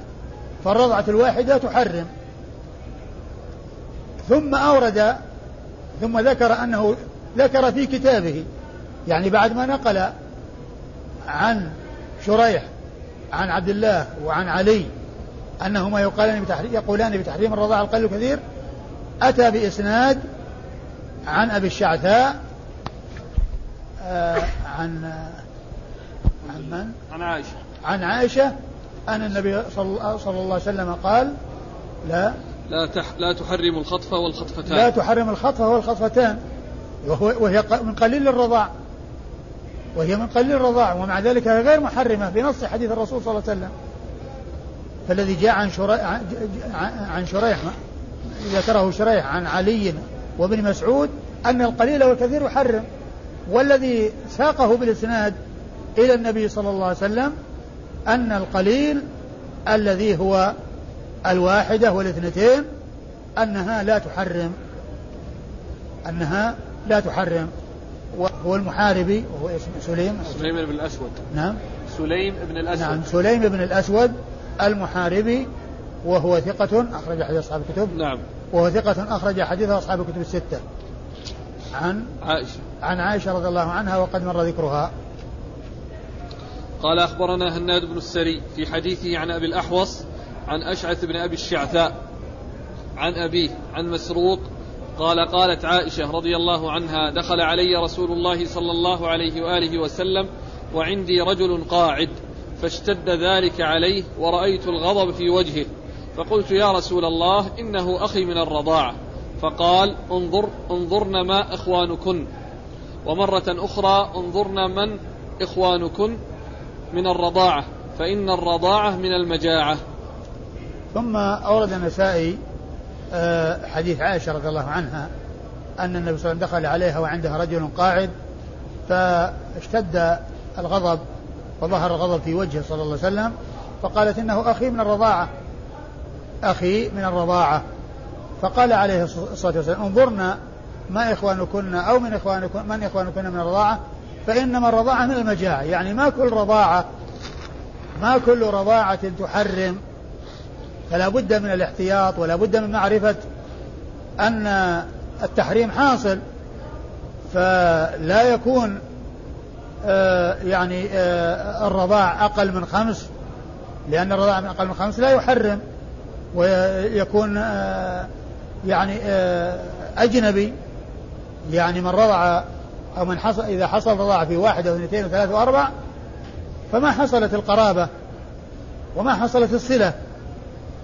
فالرضعة الواحدة تحرم. ثم أورد ثم ذكر أنه ذكر في كتابه يعني بعد ما نقل عن شريح عن عبد الله وعن علي أنهما يقالان بتحريم يقولان بتحريم الرضاعة القليل الكثير أتى بإسناد عن أبي الشعثاء آه عن عن من؟ عن عائشة عن عائشة أن النبي صلى الله عليه وسلم قال لا لا تح لا تحرم الخطف والخطفتان. لا تحرم الخطف والخطفتان. وهي من قليل الرضاع. وهي من قليل الرضاع ومع ذلك هي غير محرمة بنص حديث الرسول صلى الله عليه وسلم. فالذي جاء عن شريح عن شريح ذكره شريح عن علي وابن مسعود أن القليل والكثير يحرم. والذي ساقه بالإسناد إلى النبي صلى الله عليه وسلم أن القليل الذي هو الواحدة والاثنتين أنها لا تحرم أنها لا تحرم. وهو المحاربي وهو اسمه سليم. سليم بن الأسود. نعم. سليم بن الأسود. نعم سليم بن الأسود المحاربي وهو ثقة أخرج حديث أصحاب الكتب. نعم. وهو ثقة أخرج حديث أصحاب الكتب الستة. عن عائشة. عن عائشة رضي الله عنها وقد مر ذكرها. قال أخبرنا هناد بن السري في حديثه عن أبي الأحوص عن أشعث بن أبي الشعثاء عن أبيه عن مسروق قال قالت عائشة رضي الله عنها دخل علي رسول الله صلى الله عليه وآله وسلم وعندي رجل قاعد فاشتد ذلك عليه ورأيت الغضب في وجهه فقلت يا رسول الله إنه أخي من الرضاعة فقال انظر انظرن ما إخوانكن. ومرة أخرى انظرن من إخوانكن من الرضاعة فإن الرضاعة من المجاعة. ثم أورد النسائي آه، حديث عائشة رضي الله عنها أن النبي صلى الله عليه وسلم دخل عليها وعندها رجل قاعد فاشتد الغضب وظهر الغضب في وجهه صلى الله عليه وسلم فقالت إنه أخي من الرضاعة أخي من الرضاعة. فقال عليه الصلاة والسلام انظرنا ما إخوانكن أو من إخوانكن من إخوانكن من الرضاعة فإنما الرضاعة من المجاعة يعني ما كل رضاعة ما كل رضاعة تحرم. فلا بد من الاحتياط ولا بد من معرفة أن التحريم حاصل فلا يكون آه يعني آه الرضاع أقل من خمس لأن الرضاع من أقل من خمس لا يحرم ويكون آه يعني آه أجنبي يعني من رضع أو من حصل إذا حصل رضاعة في واحد أو اثنتين وثلاث وأربع فما حصلت القرابة وما حصلت الصلة.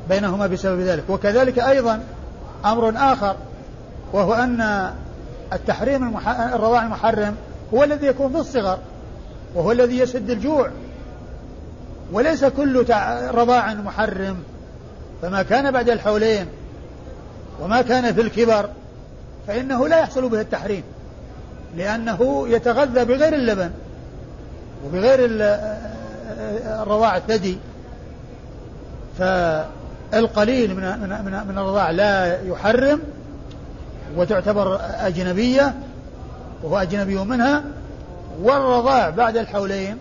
بينهما بسبب ذلك وكذلك أيضا أمر آخر وهو أن التحريم المح... الرضاع المحرم هو الذي يكون في الصغر وهو الذي يسد الجوع وليس كل رضاع محرم فما كان بعد الحولين وما كان في الكبر فإنه لا يحصل به التحريم لأنه يتغذى بغير اللبن وبغير الرضاع الثدي فالقليل من من من الرضاع لا يحرم وتعتبر أجنبية وهو أجنبي منها والرضاع بعد الحولين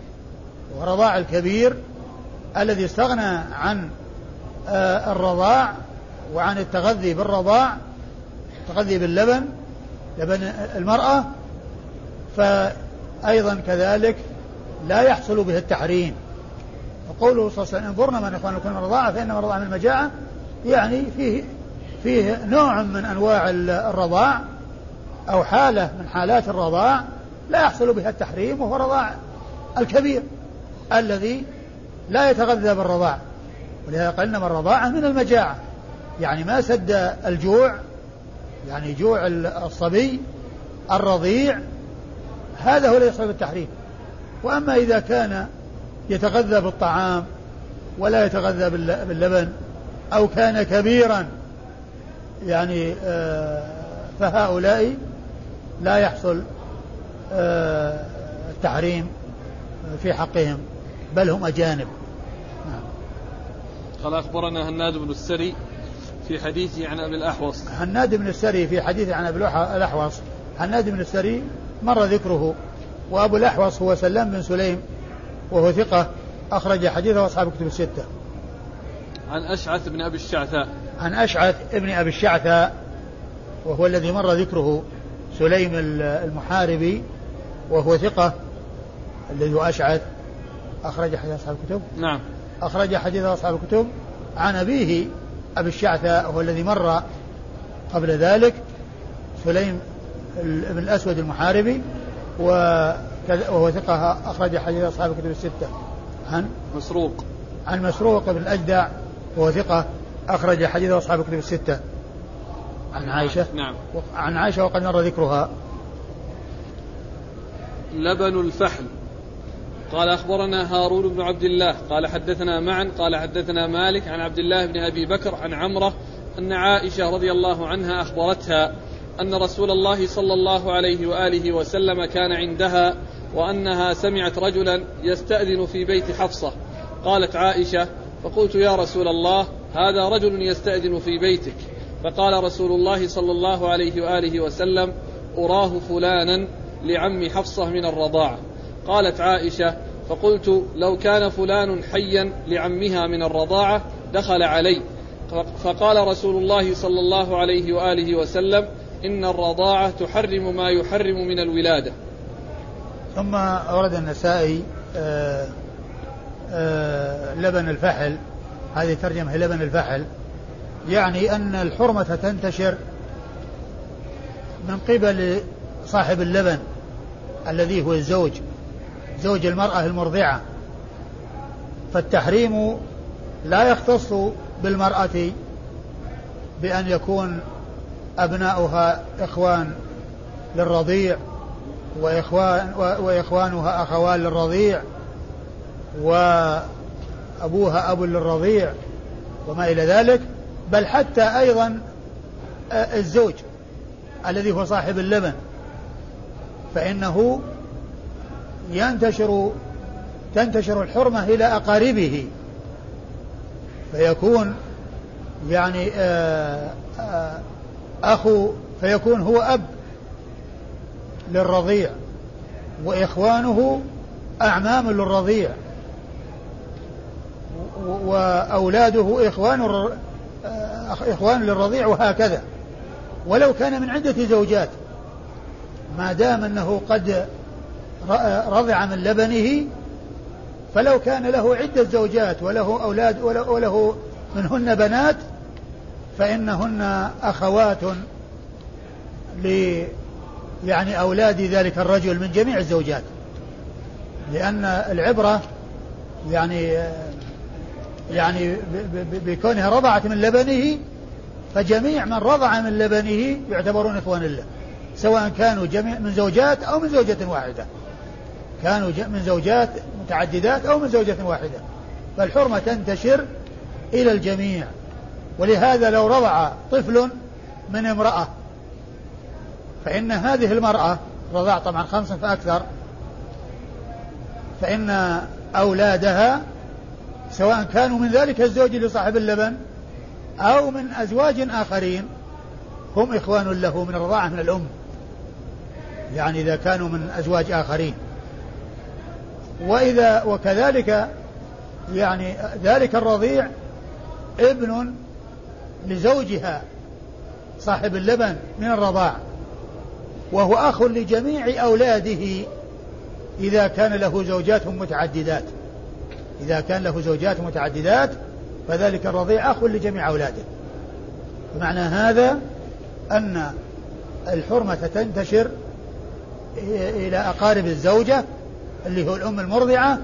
ورضاع الكبير الذي استغنى عن آه، الرضاع وعن التغذي بالرضاع التغذي باللبن لبن المرأة فأيضا كذلك لا يحصل به التحريم. وقوله صلى الله عليه وسلم انظرنا من إخوانكم من الرضاعة فإنما الرضاعة من المجاعة. يعني فيه فيه نوع من أنواع الرضاع أو حالة من حالات الرضاع لا يحصل بها التحريم وهو رضاع الكبير الذي لا يتغذى بالرضاع. ولهذا قال إنما الرضاعة من المجاعة. يعني ما سد الجوع يعني جوع الصبي الرضيع هذا هو الذي يحصل بالتحريم وأما إذا كان يتغذى بالطعام ولا يتغذى باللبن أو كان كبيرا يعني آه، فهؤلاء لا يحصل آه، التحريم في حقهم بل هم أجانب. نعم. قال أخبرنا هناد بن السري في حديثه عن أبي الأحوص. هناد بن السري في حديثه عن أبي الأحوص. هناد بن السري مر ذكره وأبو الأحوص هو سلام بن سليم وهو ثقة أخرج حديثه أصحاب كتب الستة. عن أشعث بن أبي الشعثاء. عن أشعث ابن أبي الشعثاء وهو الذي مر ذكره سليم المحاربي وهو ثقة الذي هو أشعث. أخرج حديث أصحاب الكتب؟ نعم. أخرج حديث أصحاب الكتب عن أبيه أبي الشعثاء هو الذي مر قبل ذلك سليم بن الأسود المحاربي وهو ثقة أخرج حديث أصحاب الكتب الستة. عن مسروق. عن مسروق بن الأجدع وهو ثقة أخرج حديث أصحاب الكتب الستة. عن عائشة. نعم. عن عائشة وقد مر ذكرها. لبن الفحل. قال أخبرنا هارون بن عبد الله. قال حدثنا معا قال حدثنا مالك عن عبد الله بن أبي بكر عن عمرة أن عائشة رضي الله عنها أخبرتها أن رسول الله صلى الله عليه وآله وسلم كان عندها وأنها سمعت رجلا يستأذن في بيت حفصة. قالت عائشة فقلت يا رسول الله هذا رجل يستأذن في بيتك. فقال رسول الله صلى الله عليه وآله وسلم أراه فلانا لعم حفصة من الرضاعة. قالت عائشة فقلت لو كان فلان حيا لعمها من الرضاعة دخل علي. فقال رسول الله صلى الله عليه وآله وسلم إن الرضاعة تحرم ما يحرم من الولادة. ثم أورد النسائي آه، آه، لبن الفحل. هذه ترجمة لبن الفحل. يعني أن الحرمة تنتشر من قبل صاحب اللبن الذي هو الزوج زوج المرأة المرضعة. فالتحريم لا يختص بالمرأة بأن يكون أبناؤها إخوان للرضيع وإخوان وإخوانها أخوان للرضيع وأبوها أب للرضيع وما إلى ذلك بل حتى أيضا آه، الزوج الذي هو صاحب اللبن. فإنه ينتشر تنتشر الحرمة إلى أقاربه. فيكون يعني آه، آه، أخو فيكون هو أب للرضيع وإخوانه أعمام للرضيع وأولاده إخوان إخوان للرضيع وهكذا. ولو كان من عدة زوجات ما دام أنه قد رضع من لبنه فلو كان له عدة زوجات وله أولاد وله منهن بنات فإنهن أخوات ل يعني أولاد ذلك الرجل من جميع الزوجات. لأن العبرة يعني يعني بكونها رضعت من لبنه فجميع من رضع من لبنه يعتبرون إخوان له سواء كانوا جميع من زوجات أو من زوجة واحدة. كانوا من زوجات متعددات أو من زوجة واحدة. فالحرمة تنتشر إلى الجميع. ولهذا لو رضع طفل من امرأة فإن هذه المرأة رضع طبعا خمسا فأكثر فإن أولادها سواء كانوا من ذلك الزوج لصاحب اللبن أو من أزواج آخرين هم إخوان له من الرضاعة من الأم. يعني إذا كانوا من أزواج آخرين. وإذا وكذلك يعني ذلك الرضيع ابن لزوجها صاحب اللبن من الرضاع وهو أخ لجميع أولاده إذا كان له زوجات متعددات. إذا كان له زوجات متعددات فذلك الرضيع أخ لجميع أولاده. معنى هذا أن الحرمة تنتشر إلى أقارب الزوجة اللي هو الأم المرضعة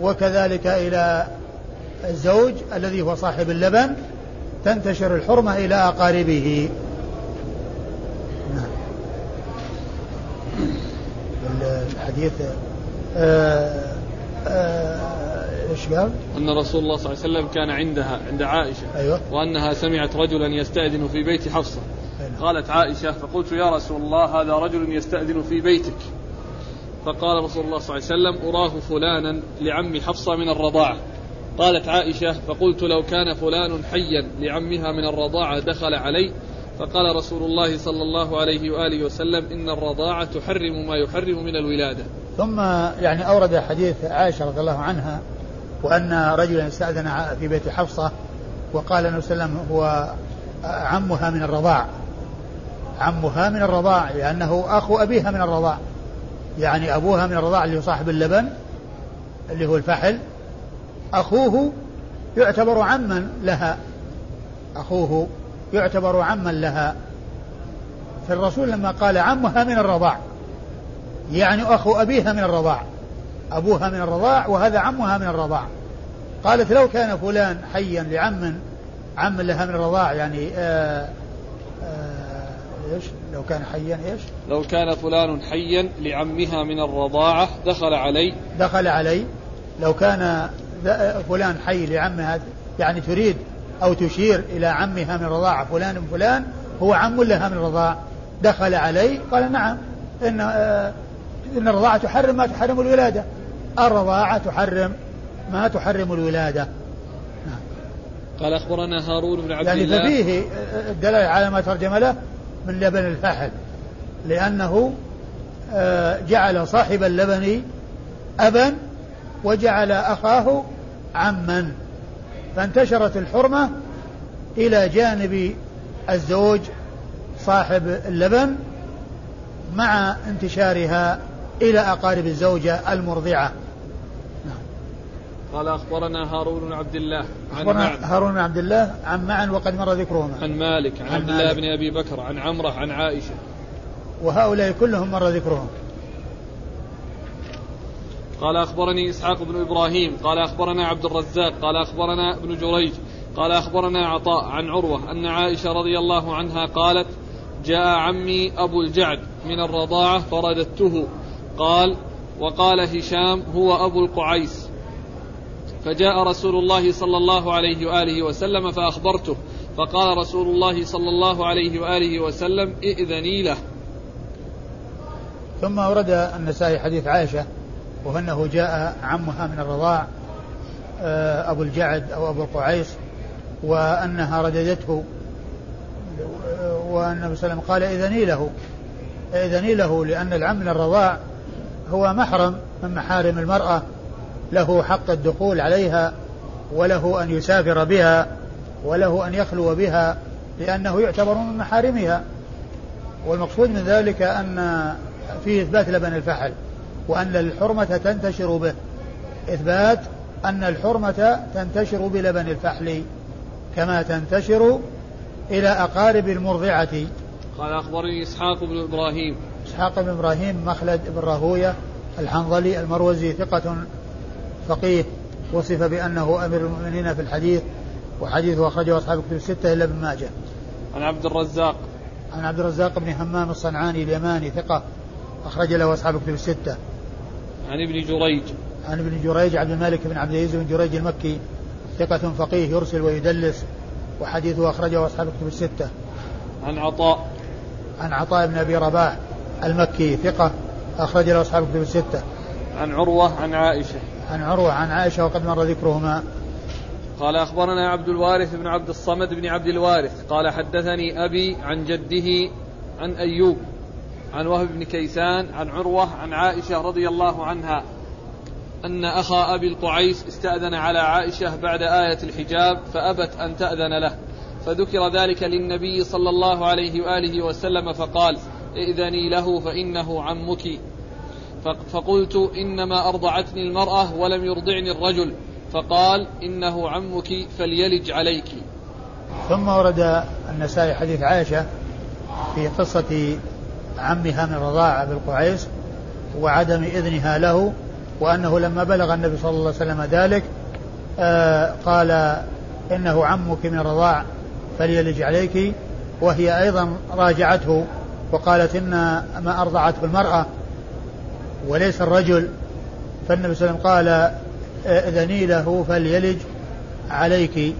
وكذلك إلى الزوج الذي هو صاحب اللبن تنتشر الحرمة إلى أقاربه. نعم. الحديث آه آه إيش قال؟ أن رسول الله صلى الله عليه وسلم كان عندها عند عائشة. أيوه. وأنها سمعت رجلا يستأذن في بيت حفصة. أيوة. قالت عائشة فقلت يا رسول الله هذا رجل يستأذن في بيتك. فقال رسول الله صلى الله عليه وسلم أراه فلانا لعم حفصة من الرضاعة. قالت عائشة فقلت لو كان فلان حيا لعمها من الرضاعة دخل علي فقال رسول الله صلى الله عليه وآله وسلم إن الرضاعة تحرم ما يحرم من الولادة. ثم يعني أورد حديث عائشة رضي الله عنها وأن رجلا استأذن في بيت حفصة وقال النبي صلى الله عليه وسلم هو عمها من الرضاع. عمها من الرضاع لأنه أخو أبيها من الرضاع. يعني أبوها من الرضاع اللي هو صاحب اللبن اللي هو الفحل أخوه يعتبر عما لها. أخوه يعتبر عما لها. فالرسول لما قال عمها من الرضاع يعني أخو أبيها من الرضاع أبوها من الرضاع وهذا عمها من الرضاع. قالت لو كان فلان حيا لعم عم لها من الرضاع يعني آآ آه، آآ آه، إيش؟ لو كان حيا إيش؟ لو كان فلان حيا لعمها من الرضاعة دخل علي. دخل علي. لو كان فلان حي لعمها يعني تريد أو تشير إلى عمها من الرضاعة فلان من فلان هو عم لها من الرضاعة دخل علي قال نعم إن آه إن الرضاعة تحرم ما تحرم الولادة الرضاعة تحرم ما تحرم الولادة. قال أخبرنا هارون بن عبد يعني الله يعني ففيه الدلالة على ما ترجم له من لبن الفحل لأنه آه، جعل صاحب اللبن أبا وجعل أخاه عما فانتشرت الحرمة إلى جانب الزوج صاحب اللبن مع انتشارها إلى أقارب الزوجة المرضعة. قال أخبرنا هارون بن عبد الله عن أخبرنا هارون بن عبد الله عن معن وقد مر ذكرهما. عن مالك عن, عن عبد الله بن أبي بكر عن عمرة عن عائشة. وهؤلاء كلهم مر ذكرهم. قال أخبرني إسحاق بن إبراهيم قال أخبرنا عبد الرزاق قال أخبرنا ابن جريج قال أخبرنا عطاء عن عروة أن عائشة رضي الله عنها قالت جاء عمي أبو الجعد من الرضاعة فرددته قال وقال هشام هو أبو القعيس. فجاء رسول الله صلى الله عليه وآله وسلم فأخبرته فقال رسول الله صلى الله عليه وآله وسلم ائذني له. ثم ورد النسائي حديث عائشة وأنه جاء عمها من الرضاع آه، أبو الجعد أو أبو القعيس وأنها رددته. وأن النبي صلى الله عليه وسلم قال إذني له. إذني له لأن العم من الرضاع هو محرم من محارم المرأة له حق الدخول عليها وله أن يسافر بها وله أن يخلو بها لأنه يعتبر من محارمها. والمقصود من ذلك أن فيه إثبات لبن الفحل. وأن الحرمة تنتشر به. إثبات أن الحرمة تنتشر بلبن الفحل كما تنتشر إلى أقارب المرضعة. قال أخبرني إسحاق بن إبراهيم. إسحاق بن إبراهيم مخلد بن راهوية الحنظلي المروزي ثقة فقيه. وصف بأنه أمير المؤمنين في الحديث وحديثه أخرجه أصحاب الكتب الستة إلا ابن ماجه. عن عبد الرزاق. عن عبد الرزاق بن همام الصنعاني اليماني ثقة أخرج له أصحاب الكتب الستة. عن ابن جريج عن ابن جريج عبد الملك بن عبد العزيز بن جريج المكي ثقة فقيه يرسل ويدلس وحديثه أخرجه أصحاب الكتب الستة. عن عطاء عن عطاء بن أبي رباح المكي ثقة أخرج له أصحاب الكتب الستة. عن عروة عن عائشة عن عروة عن عائشة وقد مر ذكرهما. قال أخبرنا عبد الوارث بن عبد الصمد بن عبد الوارث قال حدثني أبي عن جده عن أيوب عن وهب بن كيسان عن عروة عن عائشة رضي الله عنها أن أخا أبي القعيس استأذن على عائشة بعد آية الحجاب فأبت أن تأذن له. فذكر ذلك للنبي صلى الله عليه وآله وسلم فقال ائذني له فإنه عمك. فقلت إنما أرضعتني المرأة ولم يرضعني الرجل. فقال إنه عمك فليلج عليك. ثم ورد النسائي حديث عائشة في قصة عمها من رضاعة بالقعيس وعدم إذنها له وأنه لما بلغ النبي صلى الله عليه وسلم ذلك آه قال إنه عمك من الرضاع فليلج عليك وهي أيضا راجعته وقالت إن ما أرضعته المرأة وليس الرجل فالنبي صلى الله عليه وسلم قال ائذني له فليلج عليك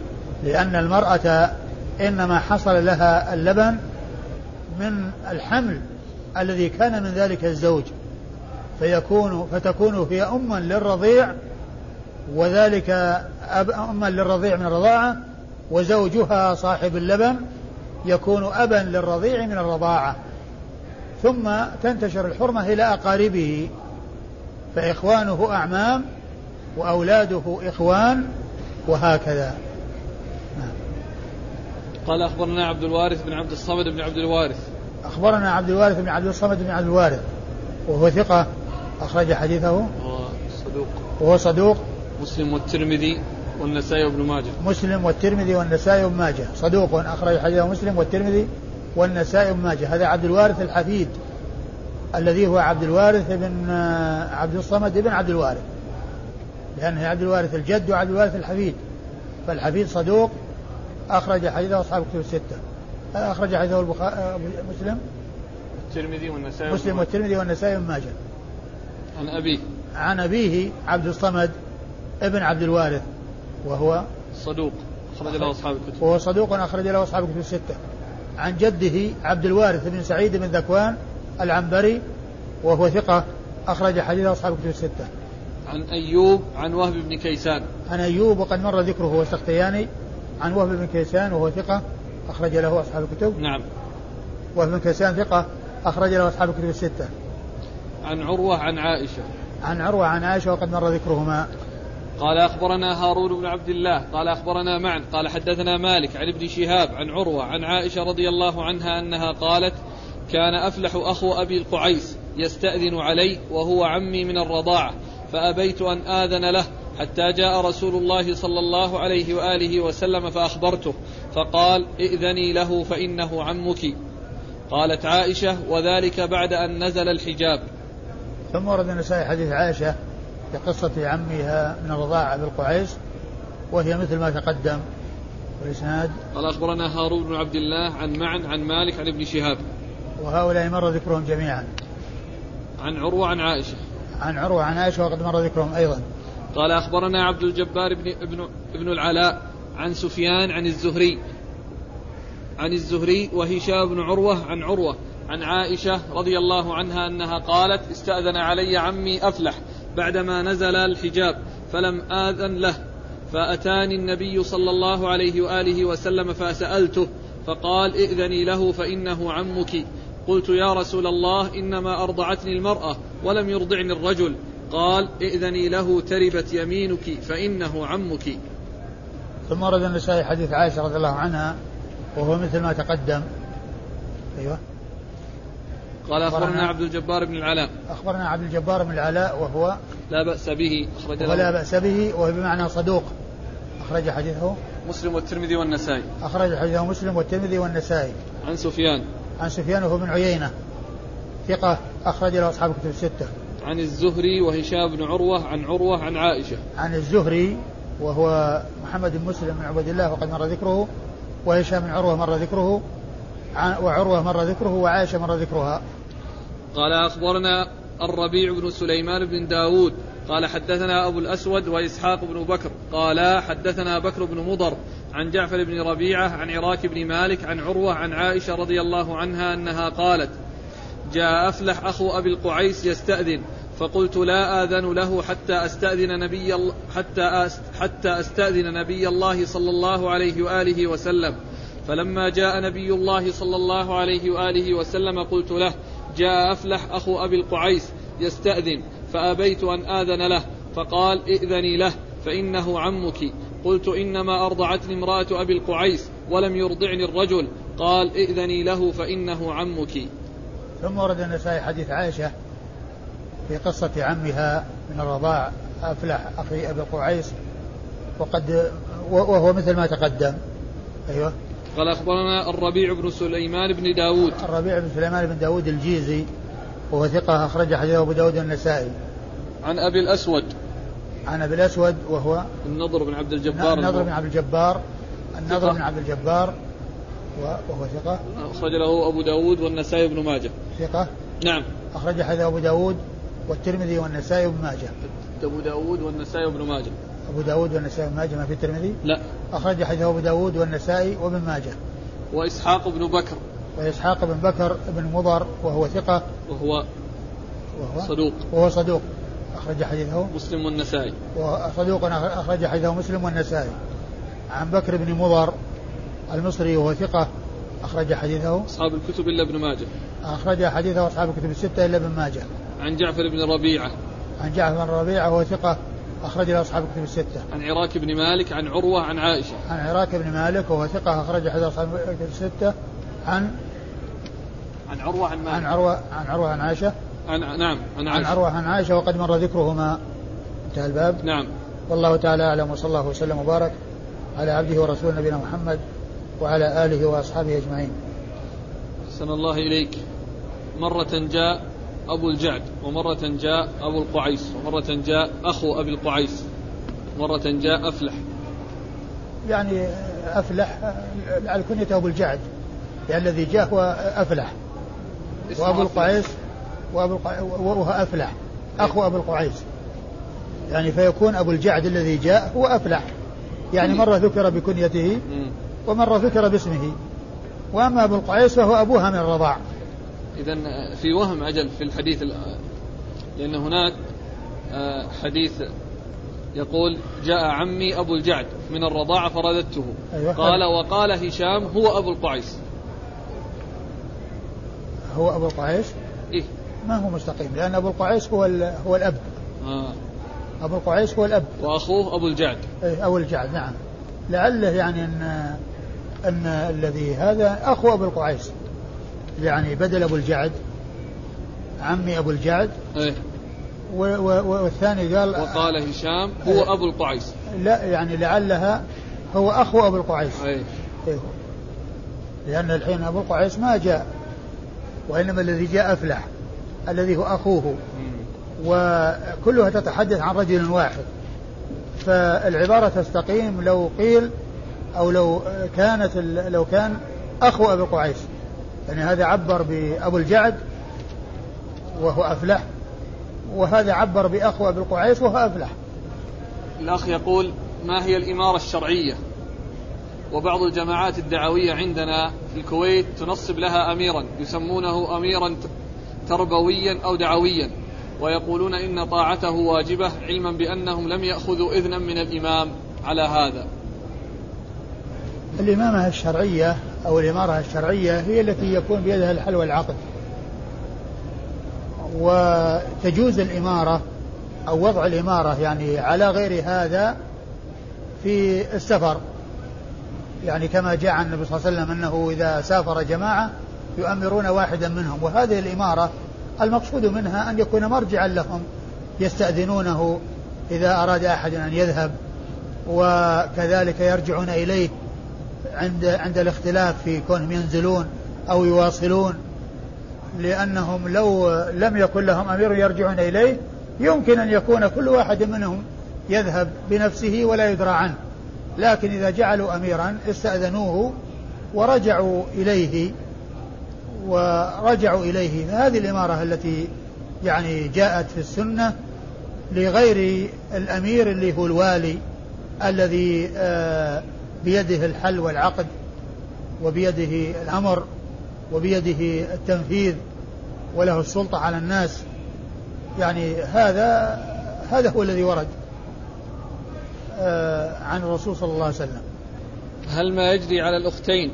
لأن المرأة إنما حصل لها اللبن من الحمل الذي كان من ذلك الزوج فيكون فتكون هي أما للرضيع وذلك أب أما للرضيع من الرضاعة وزوجها صاحب اللبن يكون أبا للرضيع من الرضاعة ثم تنتشر الحرمة إلى أقاربه فإخوانه أعمام وأولاده إخوان وهكذا. قال أخبرنا عبد الوارث بن عبد الصمد بن عبد الوارث أخبرنا عبد الوارث بن عبد الصمد بن عبد الوارث وهو ثقة أخرج حديثه. وهو صدوق. وهو صدوق. مسلم والترمذي والنسائي وابن ماجه. مسلم والترمذي والنسائي وابن ماجه. صدوق أخرج حديثه مسلم والترمذي والنسائي وابن ماجه. هذا عبد الوارث الحفيد الذي هو عبد الوارث بن عبد الصمد بن عبد الوارث. لأنه عبد الوارث الجد وعبد الوارث الحفيد. فالحفيد صدوق أخرج حديثه أصحاب الكتب الستة. أخرج حديثه البخاري مسلم. الترمذي والنسائي مسلم والترمذي والنسائي وابن ماجه. عن أبيه. عن أبيه عبد الصمد ابن عبد الوارث وهو صدوق. أخرج له أصحاب الكتب. وهو صدوق أخرج له أصحاب الكتب الستة. عن جده عبد الوارث بن سعيد بن ذكوان العنبري وهو ثقة أخرج حديث أصحاب الكتب الستة. عن أيوب عن وهب بن كيسان. عن أيوب وقد مر ذكره هو السختياني عن وهب بن كيسان وهو ثقة أخرج له أصحاب الكتب. نعم. وهب بن كيسان ثقة أخرج له أصحاب الكتب الستة. عن عروة عن عائشة. عن عروة عن عائشة وقد مر ذكرهما. قال أخبرنا هارون بن عبد الله قال أخبرنا معا قال حدثنا مالك عن ابن شهاب عن عروة عن عائشة رضي الله عنها أنها قالت كان أفلح أخو أبي القعيس يستأذن علي وهو عمي من الرضاعة فأبيت أن آذن له حتى جاء رسول الله صلى الله عليه وآله وسلم فأخبرته فقال ائذني له فإنه عمك. قالت عائشة وذلك بعد أن نزل الحجاب. ثم ورد النسائي حديث عائشة في قصة عمها من الرضاعة بالقعيس وهي مثل ما تقدم والإسناد قال أخبرنا هارون بن عبد الله عن معن عن مالك عن ابن شهاب. وهؤلاء مر ذكرهم جميعا. عن عروة عن عائشة. عن عروة عن عائشة وقد مر ذكرهم أيضا. قال أخبرنا عبد الجبار بن ابن, ابن العلاء عن سفيان عن الزهري. عن الزهري وهشام بن عروة عن عروة. عن عائشة رضي الله عنها أنها قالت استأذن علي عمي أفلح بعدما نزل الحجاب فلم آذن له. فأتاني النبي صلى الله عليه وآله وسلم فسألته فقال ائذني له فإنه عمك. قلت يا رسول الله إنما أرضعتني المرأة ولم يرضعني الرجل. قال ائذني له تربت يمينك فإنه عمك. ثم ورد النسائي حديث عائشة رضي الله عنها وهو مثل ما تقدم. أيوه. قال أخبرنا عبد الجبار بن العلاء. أخبرنا عبد الجبار بن العلاء وهو لا بأس به أخرج ولا بأس به وهو بمعنى صدوق. أخرج حديثه. مسلم والترمذي والنسائي. أخرج حديثه مسلم والترمذي والنسائي. عن سفيان. عن سفيان وهو بن عيينة. ثقة أخرج له أصحاب الكتب الستة. عن الزهري وهشام بن عروة عن عروة عن عائشة. عن الزهري وهو محمد بن مسلم بن عبد الله وقد مر ذكره وهشام بن عروة مر ذكره وعروة مر ذكره وعائشة مر ذكرها. قال أخبرنا الربيع بن سليمان بن داود قال حدثنا أبو الأسود وإسحاق بن بكر قال حدثنا بكر بن مضر عن جعفر بن ربيعة عن عراك بن مالك عن عروة عن عائشة رضي الله عنها أنها قالت جاء أفلح أخو أبي القعيس يستأذن فقلت لا آذن له حتى أستأذن نبي حتى حتى أستأذن نبي الله صلى الله عليه وآله وسلم. فلما جاء نبي الله صلى الله عليه وآله وسلم قلت له جاء أفلح أخو أبي القعيس يستأذن فأبيت أن آذن له فقال ائذني له فإنه عمك. قلت إنما أرضعتني امرأة أبي القعيس ولم يرضعني الرجل. قال ائذني له فإنه عمك. ثم ورد النسائي حديث عائشة في قصة عمها من الرضاع أفلح أخي أبي قعيس وقد وهو مثل ما تقدم. أيوه. قال أخبرنا الربيع بن سليمان بن داود. الربيع بن سليمان بن داود الجيزي وهو ثقة أخرج حديثه أبو داود النسائي عن أبي الأسود. عن أبي الأسود وهو النضر بن عبد الجبار. النضر بن عبد الجبار النضر بن عبد الجبار وهو ثقة. أخرج له أبو داود والنسائي بن ماجه. ثقة. نعم. أخرج حديث أبو داود والترمذي والنسائي وابن ماجه. أبو داود والنسائي وابن ماجه. أبو داود والنسائي وابن ماجه ما في الترمذي؟ لا. أخرج حديث أبو داود والنسائي وابن ماجه. وإسحاق بن بكر. وإسحاق بن بكر بن مضر وهو ثقة. وهو وهو؟ صدوق. وهو صدوق. أخرج حديثه. مسلم والنسائي. وصدوق أخرج حديثه مسلم والنسائي. عن بكر بن مضر المصري وهو ثقة. أخرج حديثه أصحاب الكتب إلا ابن ماجه أخرج حديثه أصحاب الكتب الستة إلا ابن ماجه عن جعفر بن ربيعة عن جعفر بن ربيعة وهو ثقة أخرج له أصحاب الكتب الستة. عن عراك بن مالك عن عروة عن عائشة. عن عراك بن مالك وهو ثقة أخرج حديث أصحاب الكتب الستة. عن عن عروة عن مالك. عن عروة عن عروة عن عائشة. عن نعم عن عائشة. عن عروة عن عائشة وقد مر ذكرهما انتهى الباب. نعم. والله تعالى أعلم وصلى الله وسلم وبارك على عبده ورسوله نبينا محمد وعلى آله وأصحابه أجمعين. أحسن الله إليك. مرة جاء أبو الجعد ومرة جاء أبو القعيس ومرة جاء أخو أبي القعيس مرة جاء أفلح. يعني أفلح على كنية أبو الجعد يعني الذي جاء هو أفلح. وأبو القعيس وأبو وهو أفلح أخو أبو القعيس. يعني فيكون أبو الجعد الذي جاء هو أفلح. يعني مرة ذكر بكنيته ومرة ذكر باسمه. وأما أبو القعيس فهو أبوها من الرضاع. إذا في وهم أجل في الحديث لأن هناك آه، حديث يقول جاء عمي أبو الجعد من الرضاعة فرددته. أيوة. قال وقال هشام هو أبو القعيس. هو أبو القعيس؟ إيه. ما هو مستقيم لأن أبو القعيس هو هو الأب. آه. أبو القعيس هو الأب. وأخوه أبو الجعد. إيه أبو الجعد نعم. لعله يعني أن أن الذي هذا أخو أبو القعيس. يعني بدل أبو الجعد عمي أبو الجعد. إيه. والثاني قال وقال هشام هو أبو القعيس. لا يعني لعلها هو أخو أبو القعيس. إيه. لأن الحين أبو القعيس ما جاء وإنما الذي جاء أفلح الذي هو أخوه. وكلها تتحدث عن رجل واحد. فالعبارة تستقيم لو قيل أو لو كانت لو كان أخو أبي القعيس يعني هذا عبر بأبو الجعد وهو أفلح وهذا عبر بأخو أبي القعيس وهو أفلح. الأخ يقول ما هي الإمارة الشرعية؟ وبعض الجماعات الدعوية عندنا في الكويت تنصب لها أميرا يسمونه أميرا تربويا أو دعويا ويقولون إن طاعته واجبة علما بأنهم لم يأخذوا إذنا من الإمام على هذا. الإمامة الشرعية أو الإمارة الشرعية هي التي يكون بيدها الحل والعقد. وتجوز الإمارة أو وضع الإمارة يعني على غير هذا في السفر. يعني كما جاء عن النبي صلى الله عليه وسلم أنه إذا سافر جماعة يؤمرون واحدا منهم. وهذه الإمارة المقصود منها أن يكون مرجعا لهم يستأذنونه إذا أراد أحد أن يذهب وكذلك يرجعون إليه. عند عند الاختلاف في كونهم ينزلون أو يواصلون لأنهم لو لم يكن لهم أمير يرجعون إليه يمكن أن يكون كل واحد منهم يذهب بنفسه ولا يدرى عنه. لكن إذا جعلوا أميرا استأذنوه ورجعوا إليه ورجعوا إليه فهذه الإمارة التي يعني جاءت في السنة لغير الأمير اللي هو الوالي الذي آه، بيده الحل والعقد وبيده الأمر وبيده التنفيذ وله السلطة على الناس. يعني هذا هذا هو الذي ورد آه، عن الرسول صلى الله عليه وسلم. هل ما يجري على الأختين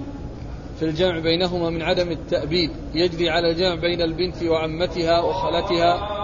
في الجمع بينهما من عدم التأبيد؟ يجري على الجمع بين البنت وعمتها وخالتها